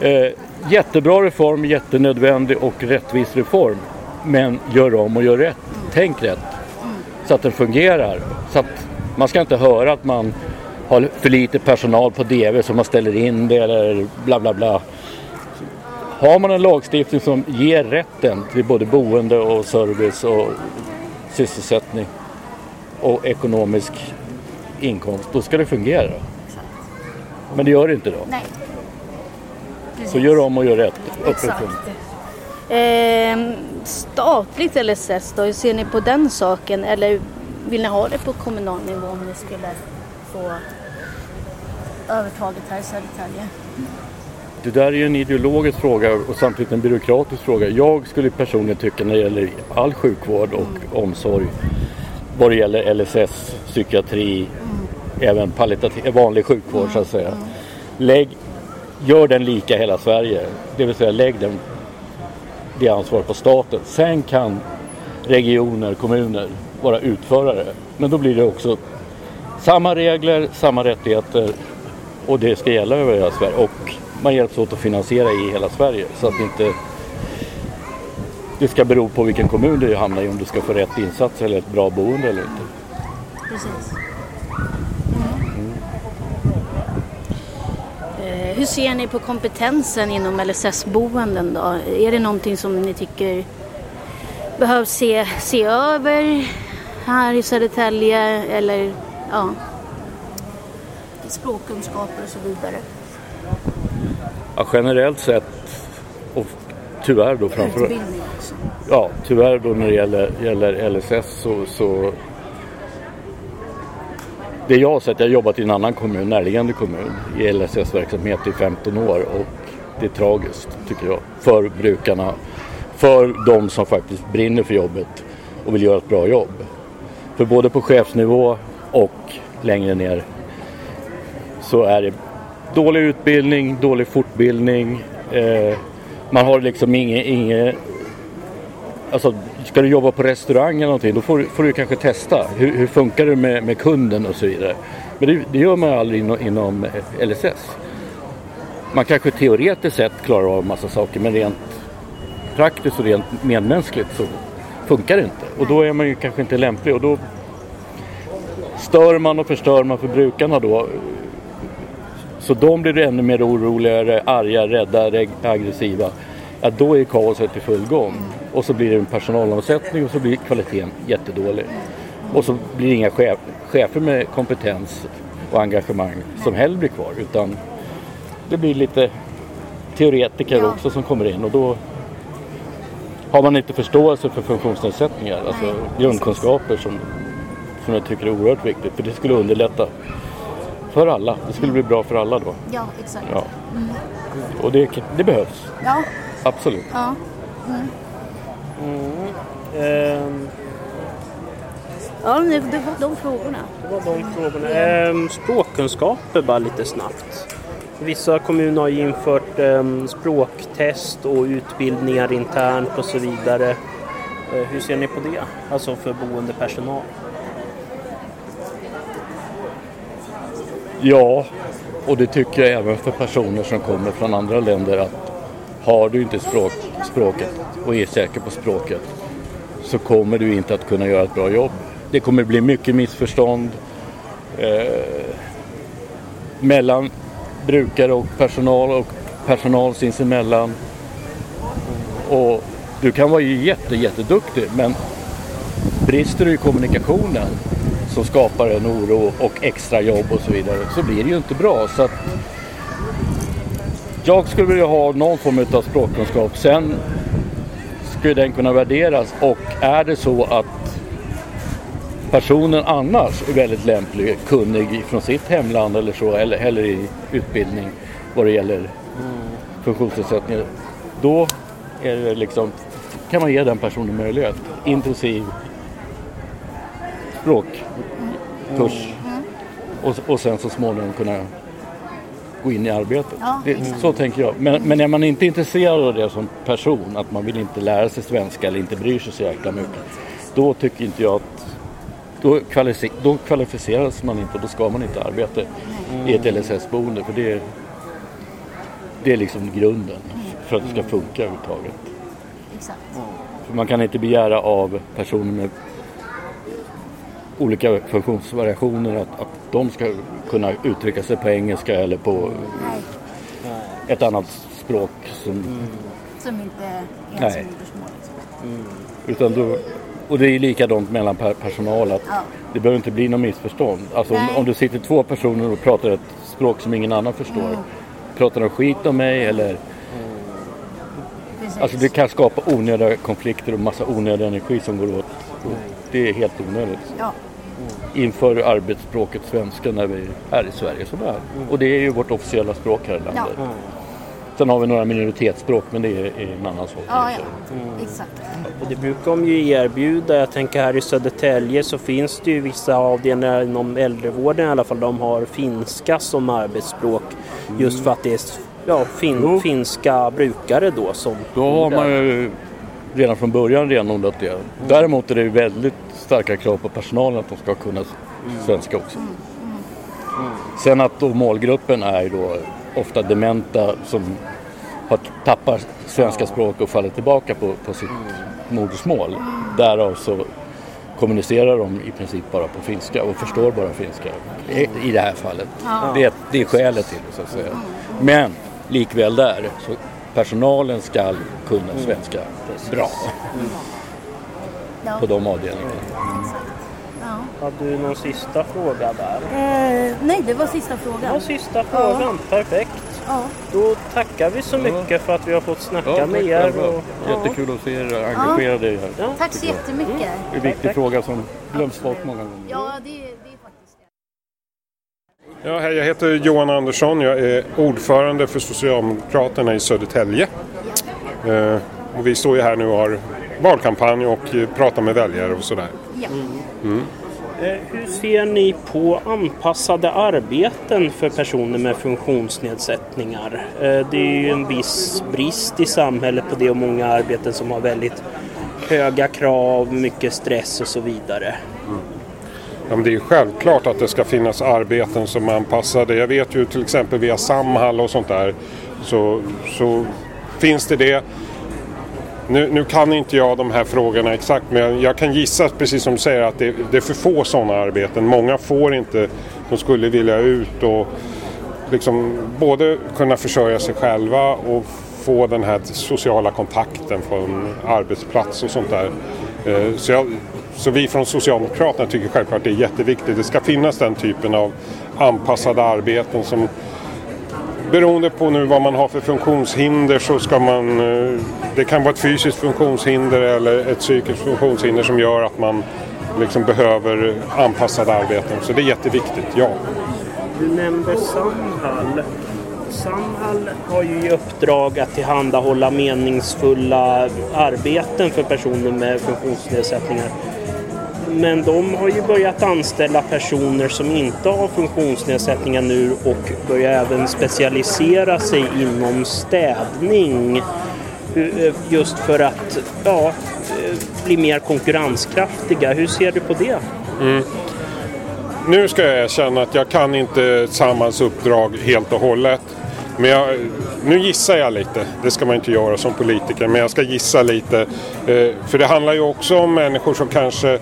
Eh, jättebra reform, jättenödvändig och rättvis reform. Men gör om och gör rätt. Tänk rätt så att den fungerar. Så att man ska inte höra att man har för lite personal på DV så man ställer in det eller bla bla bla. Har man en lagstiftning som ger rätten till både boende och service och sysselsättning och ekonomisk inkomst, då ska det fungera. Men det gör det inte då. Nej. Så gör om och gör rätt. Exakt. Eh, statligt LSS då, hur ser ni på den saken? Eller vill ni ha det på kommunal nivå om ni skulle få övertaget här i Södertälje? Det där är ju en ideologisk fråga och samtidigt en byråkratisk fråga. Jag skulle personligen tycka när det gäller all sjukvård och mm. omsorg vad det gäller LSS, psykiatri, mm. även palliativ, vanlig sjukvård mm. så att säga. Lägg, gör den lika i hela Sverige. Det vill säga lägg den det ansvaret på staten. Sen kan regioner, kommuner vara utförare. Men då blir det också samma regler, samma rättigheter och det ska gälla över hela Sverige. Och man hjälps åt att finansiera i hela Sverige så att inte det ska bero på vilken kommun du hamnar i om du ska få rätt insats eller ett bra boende eller inte. Precis. Hur ser ni på kompetensen inom LSS-boenden då? Är det någonting som ni tycker behövs se, se över här i Södertälje eller ja, språkkunskaper och så vidare? Ja, generellt sett och tyvärr då framför Ja, tyvärr då när det gäller, gäller LSS så, så det jag har sett, jag har jobbat i en annan kommun, närliggande kommun, i LSS-verksamhet i 15 år och det är tragiskt tycker jag. För brukarna, för de som faktiskt brinner för jobbet och vill göra ett bra jobb. För både på chefsnivå och längre ner så är det dålig utbildning, dålig fortbildning. Eh, man har liksom inget, inget alltså Ska du jobba på restaurang eller någonting då får, får du kanske testa. Hur, hur, funkar det med, med kunden och så vidare. Men det, det gör man aldrig inom, inom eh, LSS. Man kanske teoretiskt sett klarar av massa saker men rent praktiskt och rent medmänskligt så funkar det inte. Och då är man ju kanske inte lämplig och då stör man och förstör man för brukarna då Så de blir ännu mer oroligare, arga, rädda, aggressiva. Ja, då är kaoset i full gång. Och så blir det en personalomsättning och så blir kvaliteten jättedålig. Och så blir det inga chef, chefer med kompetens och engagemang som heller blir kvar utan det blir lite teoretiker ja. också som kommer in och då har man inte förståelse för funktionsnedsättningar, alltså Nej, grundkunskaper som, som jag tycker är oerhört viktigt för det skulle underlätta för alla. Det skulle bli bra för alla då. Ja, exakt. Ja. Mm. Och det, det behövs. Ja. Absolut. Ja. Mm. Mm. Um. Ja, det var de frågorna. Det var de frågorna. Ehm, språkkunskaper bara lite snabbt. Vissa kommuner har infört ehm, språktest och utbildningar internt och så vidare. Eh, hur ser ni på det? Alltså för boendepersonal? Ja, och det tycker jag även för personer som kommer från andra länder att har du inte språk, språket och är säker på språket så kommer du inte att kunna göra ett bra jobb det kommer bli mycket missförstånd eh, mellan brukare och personal och personal sinsemellan. Och du kan vara jätte, jätteduktig men brister du i kommunikationen som skapar en oro och extra jobb och så vidare så blir det ju inte bra. Så att jag skulle vilja ha någon form av språkkunskap. Sen skulle den kunna värderas och är det så att personen annars är väldigt lämplig, kunnig från sitt hemland eller så, eller, eller i utbildning vad det gäller mm. funktionsnedsättningar. Då är det liksom, kan man ge den personen möjlighet. Intensiv språkkurs mm. och, och sen så småningom kunna gå in i arbetet. Ja, det, så tänker jag. Men, men är man inte intresserad av det som person, att man vill inte lära sig svenska eller inte bryr sig så jäkla mycket. Då tycker inte jag att då, kvalific då kvalificeras man inte och då ska man inte arbeta mm. i ett LSS-boende för det är, det är liksom grunden för att det ska funka överhuvudtaget. Exakt. För man kan inte begära av personer med olika funktionsvariationer att, att de ska kunna uttrycka sig på engelska eller på Nej. ett annat språk som, mm. som inte är ens modersmål. Liksom. Mm. Utan då, och det är likadant mellan personal att ja. det behöver inte bli något missförstånd. Alltså om, om, du sitter två personer och pratar ett språk som ingen annan förstår. Mm. Pratar de skit om mig eller mm. Alltså det kan skapa onödiga konflikter och massa onödig energi som går åt. Det är helt onödigt. Ja. Inför arbetsspråket svenska när vi är i Sverige som är. Mm. Och det är ju vårt officiella språk här i landet. Ja. Sen har vi några minoritetsspråk men det är, en annan sak. Ja, ja. Mm. Exakt. Och det brukar de ju erbjuda. Jag tänker här i Södertälje så finns det ju vissa avdelningar inom äldrevården i alla fall. De har finska som arbetsspråk. Mm. Just för att det är ja, fin, finska brukare då som Då har man ju redan från början renodlat det. Mm. Däremot är det väldigt starka krav på personalen att de ska kunna mm. svenska också. Mm. Mm. Sen att då målgruppen är då ofta dementa som har tappat svenska språk och faller tillbaka på, på sitt modersmål. Därav så kommunicerar de i princip bara på finska och förstår bara finska i, i det här fallet. Det, det är skälet till det så att säga. Men likväl där, så personalen ska kunna svenska bra på de avdelningarna. Har du någon sista fråga där? Eh, nej, det var sista frågan. Det var sista frågan, ja. perfekt. Ja. Då tackar vi så mycket för att vi har fått snacka ja, med er. Och, Jättekul att se er engagerade i det här. Tack så jättemycket. Mm. Det är en viktig fråga som glöms bort många gånger. Ja, det, det är faktiskt det. Ja, hej, jag heter Johan Andersson. Jag är ordförande för Socialdemokraterna i Södertälje. Eh, och vi står ju här nu och har valkampanj och pratar med väljare och sådär. Ja. Mm. Eh, hur ser ni på anpassade arbeten för personer med funktionsnedsättningar? Eh, det är ju en viss brist i samhället på det och många arbeten som har väldigt höga krav, mycket stress och så vidare. Mm. Ja, men det är självklart att det ska finnas arbeten som är anpassade. Jag vet ju till exempel via Samhall och sånt där så, så finns det det. Nu, nu, kan inte jag de här frågorna exakt men jag kan gissa precis som du säger att det, det är för få sådana arbeten. Många får inte, de skulle vilja ut och liksom både kunna försörja sig själva och få den här sociala kontakten från arbetsplats och sånt där. Eh, så, jag, så vi från Socialdemokraterna tycker självklart det är jätteviktigt. Det ska finnas den typen av anpassade arbeten som beroende på nu vad man har för funktionshinder så ska man... Eh, det kan vara ett fysiskt funktionshinder eller ett psykiskt funktionshinder som gör att man liksom behöver anpassade arbeten. Så det är jätteviktigt, ja. Du nämnde Samhall. Samhall har ju i uppdrag att tillhandahålla meningsfulla arbeten för personer med funktionsnedsättningar. Men de har ju börjat anställa personer som inte har funktionsnedsättningar nu och börjar även specialisera sig inom städning. Eh, just för att ja, eh, bli mer konkurrenskraftiga. Hur ser du på det? Mm. Nu ska jag erkänna att jag kan inte Samhalls uppdrag helt och hållet. Men jag, nu gissar jag lite, det ska man inte göra som politiker, men jag ska gissa lite. Eh, för det handlar ju också om människor som kanske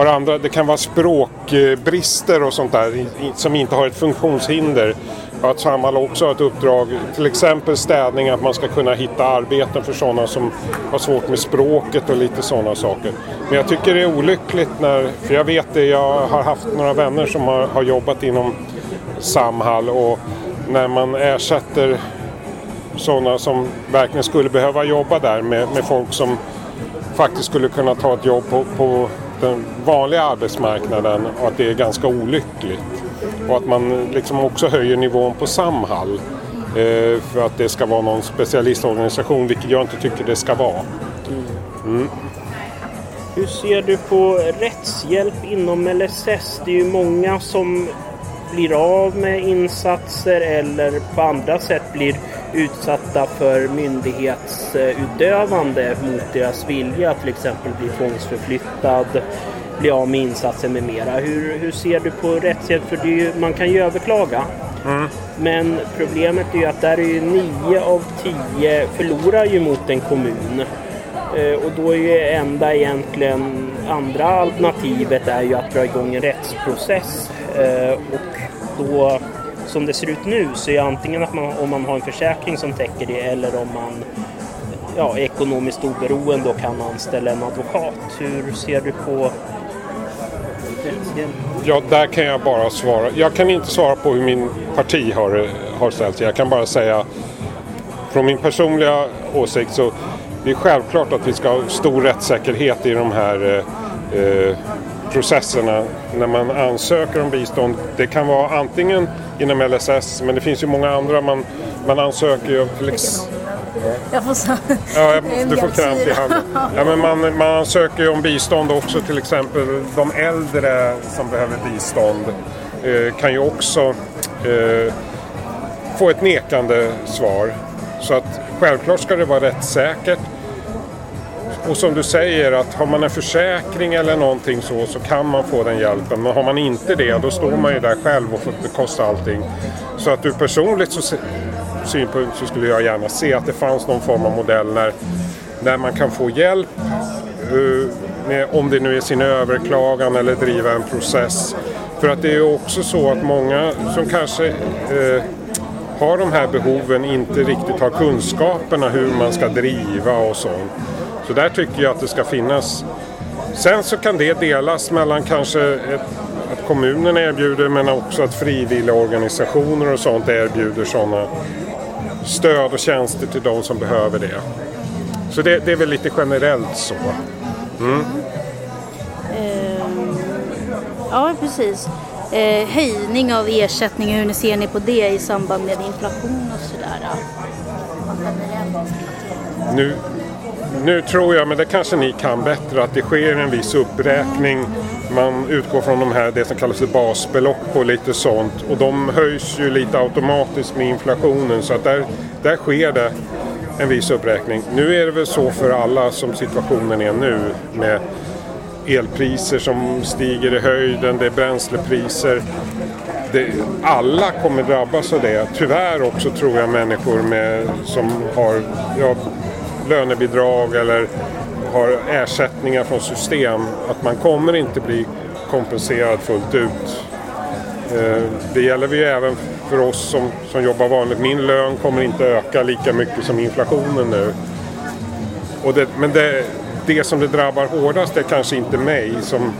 har andra, det kan vara språkbrister och sånt där som inte har ett funktionshinder. Att Samhall också har ett uppdrag, till exempel städning, att man ska kunna hitta arbeten för sådana som har svårt med språket och lite sådana saker. Men jag tycker det är olyckligt när, för jag vet det, jag har haft några vänner som har, har jobbat inom Samhall och när man ersätter sådana som verkligen skulle behöva jobba där med, med folk som faktiskt skulle kunna ta ett jobb på, på den vanliga arbetsmarknaden och att det är ganska olyckligt. Och att man liksom också höjer nivån på Samhall eh, för att det ska vara någon specialistorganisation, vilket jag inte tycker det ska vara. Mm. Hur ser du på rättshjälp inom LSS? Det är ju många som blir av med insatser eller på andra sätt blir utsatta för myndighetsutövande mot deras vilja, till exempel bli tvångsförflyttad, bli av med insatser med mera. Hur, hur ser du på rättshjälp? För ju, man kan ju överklaga. Mm. Men problemet är ju att där är ju nio av tio förlorar ju mot en kommun. Eh, och då är ju enda egentligen andra alternativet är ju att dra igång en rättsprocess. Eh, och då som det ser ut nu så är antingen att man, om man har en försäkring som täcker det eller om man ja, är ekonomiskt oberoende och kan anställa en advokat. Hur ser du på Ja, där kan jag bara svara. Jag kan inte svara på hur min parti har, har ställt sig. Jag kan bara säga från min personliga åsikt så det är självklart att vi ska ha stor rättssäkerhet i de här eh, eh processerna när man ansöker om bistånd. Det kan vara antingen inom LSS men det finns ju många andra. Man, man ansöker ju jag får så... Ja, du får kramp i handen. <laughs> Ja, men man, man ansöker ju om bistånd också till exempel. De äldre som behöver bistånd eh, kan ju också eh, få ett nekande svar. Så att självklart ska det vara rättssäkert. Och som du säger att har man en försäkring eller någonting så så kan man få den hjälpen. Men har man inte det då står man ju där själv och får bekosta allting. Så att ur personligt så, synpunkt så skulle jag gärna se att det fanns någon form av modell när, när man kan få hjälp eh, med, om det nu är sin överklagan eller driva en process. För att det är också så att många som kanske eh, har de här behoven inte riktigt har kunskaperna hur man ska driva och sånt. Så där tycker jag att det ska finnas. Sen så kan det delas mellan kanske ett, att kommunen erbjuder men också att frivilliga organisationer och sånt erbjuder sådana stöd och tjänster till de som behöver det. Så det, det är väl lite generellt så. Mm. Uh, ja, precis. Uh, höjning av ersättningar, hur ser ni på det i samband med inflation och sådär? Nu, nu tror jag, men det kanske ni kan bättre, att det sker en viss uppräkning. Man utgår från de här, det som kallas för basbelopp och lite sånt. Och de höjs ju lite automatiskt med inflationen så att där, där sker det en viss uppräkning. Nu är det väl så för alla som situationen är nu med elpriser som stiger i höjden, det är bränslepriser. Det, alla kommer drabbas av det. Tyvärr också tror jag människor med, som har ja, lönebidrag eller har ersättningar från system att man kommer inte bli kompenserad fullt ut. Eh, det gäller ju även för oss som, som jobbar vanligt. Min lön kommer inte öka lika mycket som inflationen nu. Och det, men det, det som det drabbar hårdast är kanske inte mig som,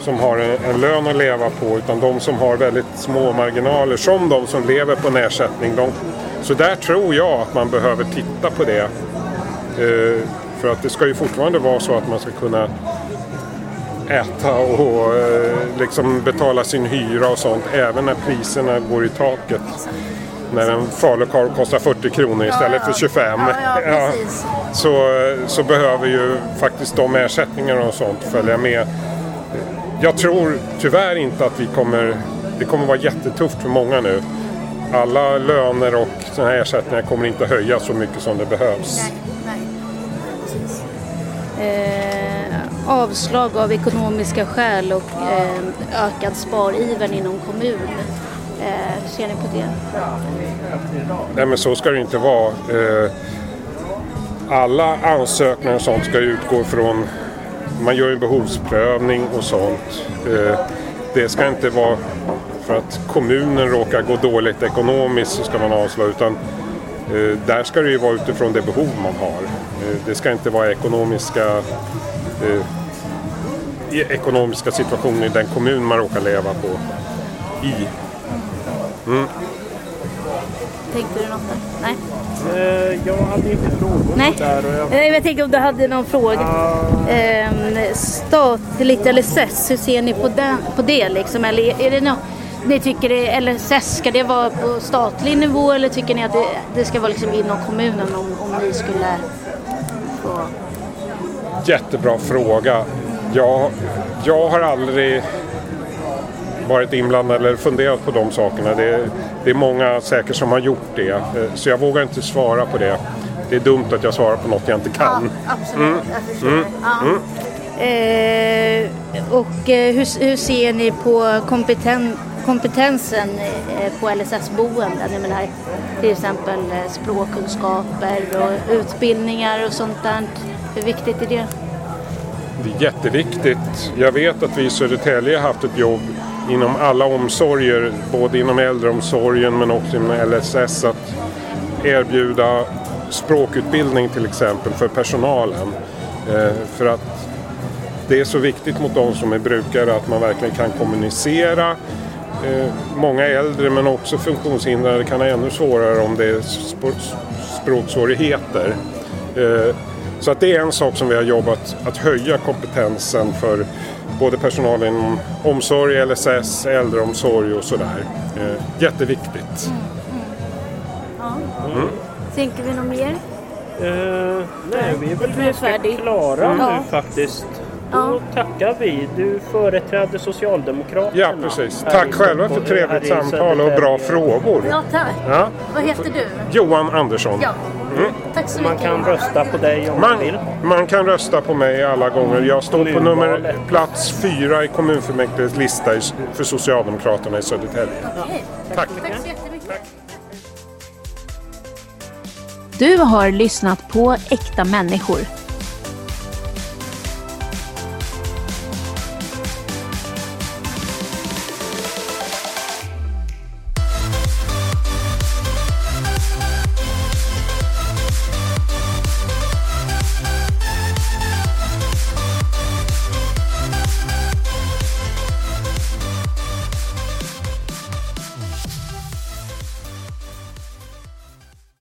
som har en, en, lön att leva på utan de som har väldigt små marginaler som de som lever på en ersättning. De, så där tror jag att man behöver titta på det. Eh, för att det ska ju fortfarande vara så att man ska kunna äta och eh, liksom betala sin hyra och sånt även när priserna går i taket. När en falukorv kostar 40 kronor istället för 25. Ja, så, så behöver ju faktiskt de ersättningarna och sånt följa med. Jag tror tyvärr inte att vi kommer... Det kommer vara jättetufft för många nu. Alla löner och såna här ersättningar kommer inte höjas så mycket som det behövs. Eh, avslag av ekonomiska skäl och eh, ökad spariver inom kommun. Eh, hur ser ni på det? Nej men så ska det inte vara. Eh, alla ansökningar och sånt ska utgå från, man gör en behovsprövning och sånt. Eh, det ska inte vara för att kommunen råkar gå dåligt ekonomiskt så ska man avslå utan eh, där ska det ju vara utifrån det behov man har. Eh, det ska inte vara ekonomiska ekonomiska situationen i den kommun man råkar leva på i. Mm. Tänkte du något där? Nej? Uh, jag hade inte frågor Nej. där. Och jag... jag tänkte om du hade någon fråga. Uh... Um, statligt LSS, hur ser ni på, den, på det liksom? Eller är det något ni tycker det, LSS, ska det vara på statlig nivå eller tycker ni att det, det ska vara liksom inom kommunen om, om ni skulle få... Jättebra fråga. Jag, jag har aldrig varit inblandad eller funderat på de sakerna. Det, det, är många säkert som har gjort det. Eh, så jag vågar inte svara på det. Det är dumt att jag svarar på något jag inte kan. Ja, absolut, mm. jag mm. Ja. Mm. Eh, och eh, hur, hur, ser ni på kompeten, kompetensen eh, på LSS-boenden? Jag menar, till exempel eh, språkkunskaper och utbildningar och sånt där. Hur viktigt är det? Det är jätteviktigt. Jag vet att vi i Södertälje har haft ett jobb inom alla omsorger, både inom äldreomsorgen men också inom LSS, att erbjuda språkutbildning till exempel för personalen. Eh, för att det är så viktigt mot de som är brukare att man verkligen kan kommunicera. Eh, många äldre men också funktionshindrade kan ha ännu svårare om det är språksvårigheter. Eh, så att det är en sak som vi har jobbat att höja kompetensen för både personal inom omsorg, LSS, äldreomsorg och sådär. Eh, jätteviktigt. Mm, mm. Ja. Mm. Tänker vi något mer? Uh, nej, vi är väl ganska klara mm. nu faktiskt. Då tackar vi. Du företräder Socialdemokraterna. Ja, precis. Tack själva för trevligt samtal och bra frågor. Ja, tack. Ja. Vad heter du? Johan Andersson. Ja. Mm. Tack så mycket. Man kan rösta på dig om man, man vill. Man kan rösta på mig alla gånger. Jag står på nummer plats fyra i kommunfullmäktiges lista för Socialdemokraterna i Södertälje. Okay. Tack. Tack så jättemycket. Du har lyssnat på Äkta människor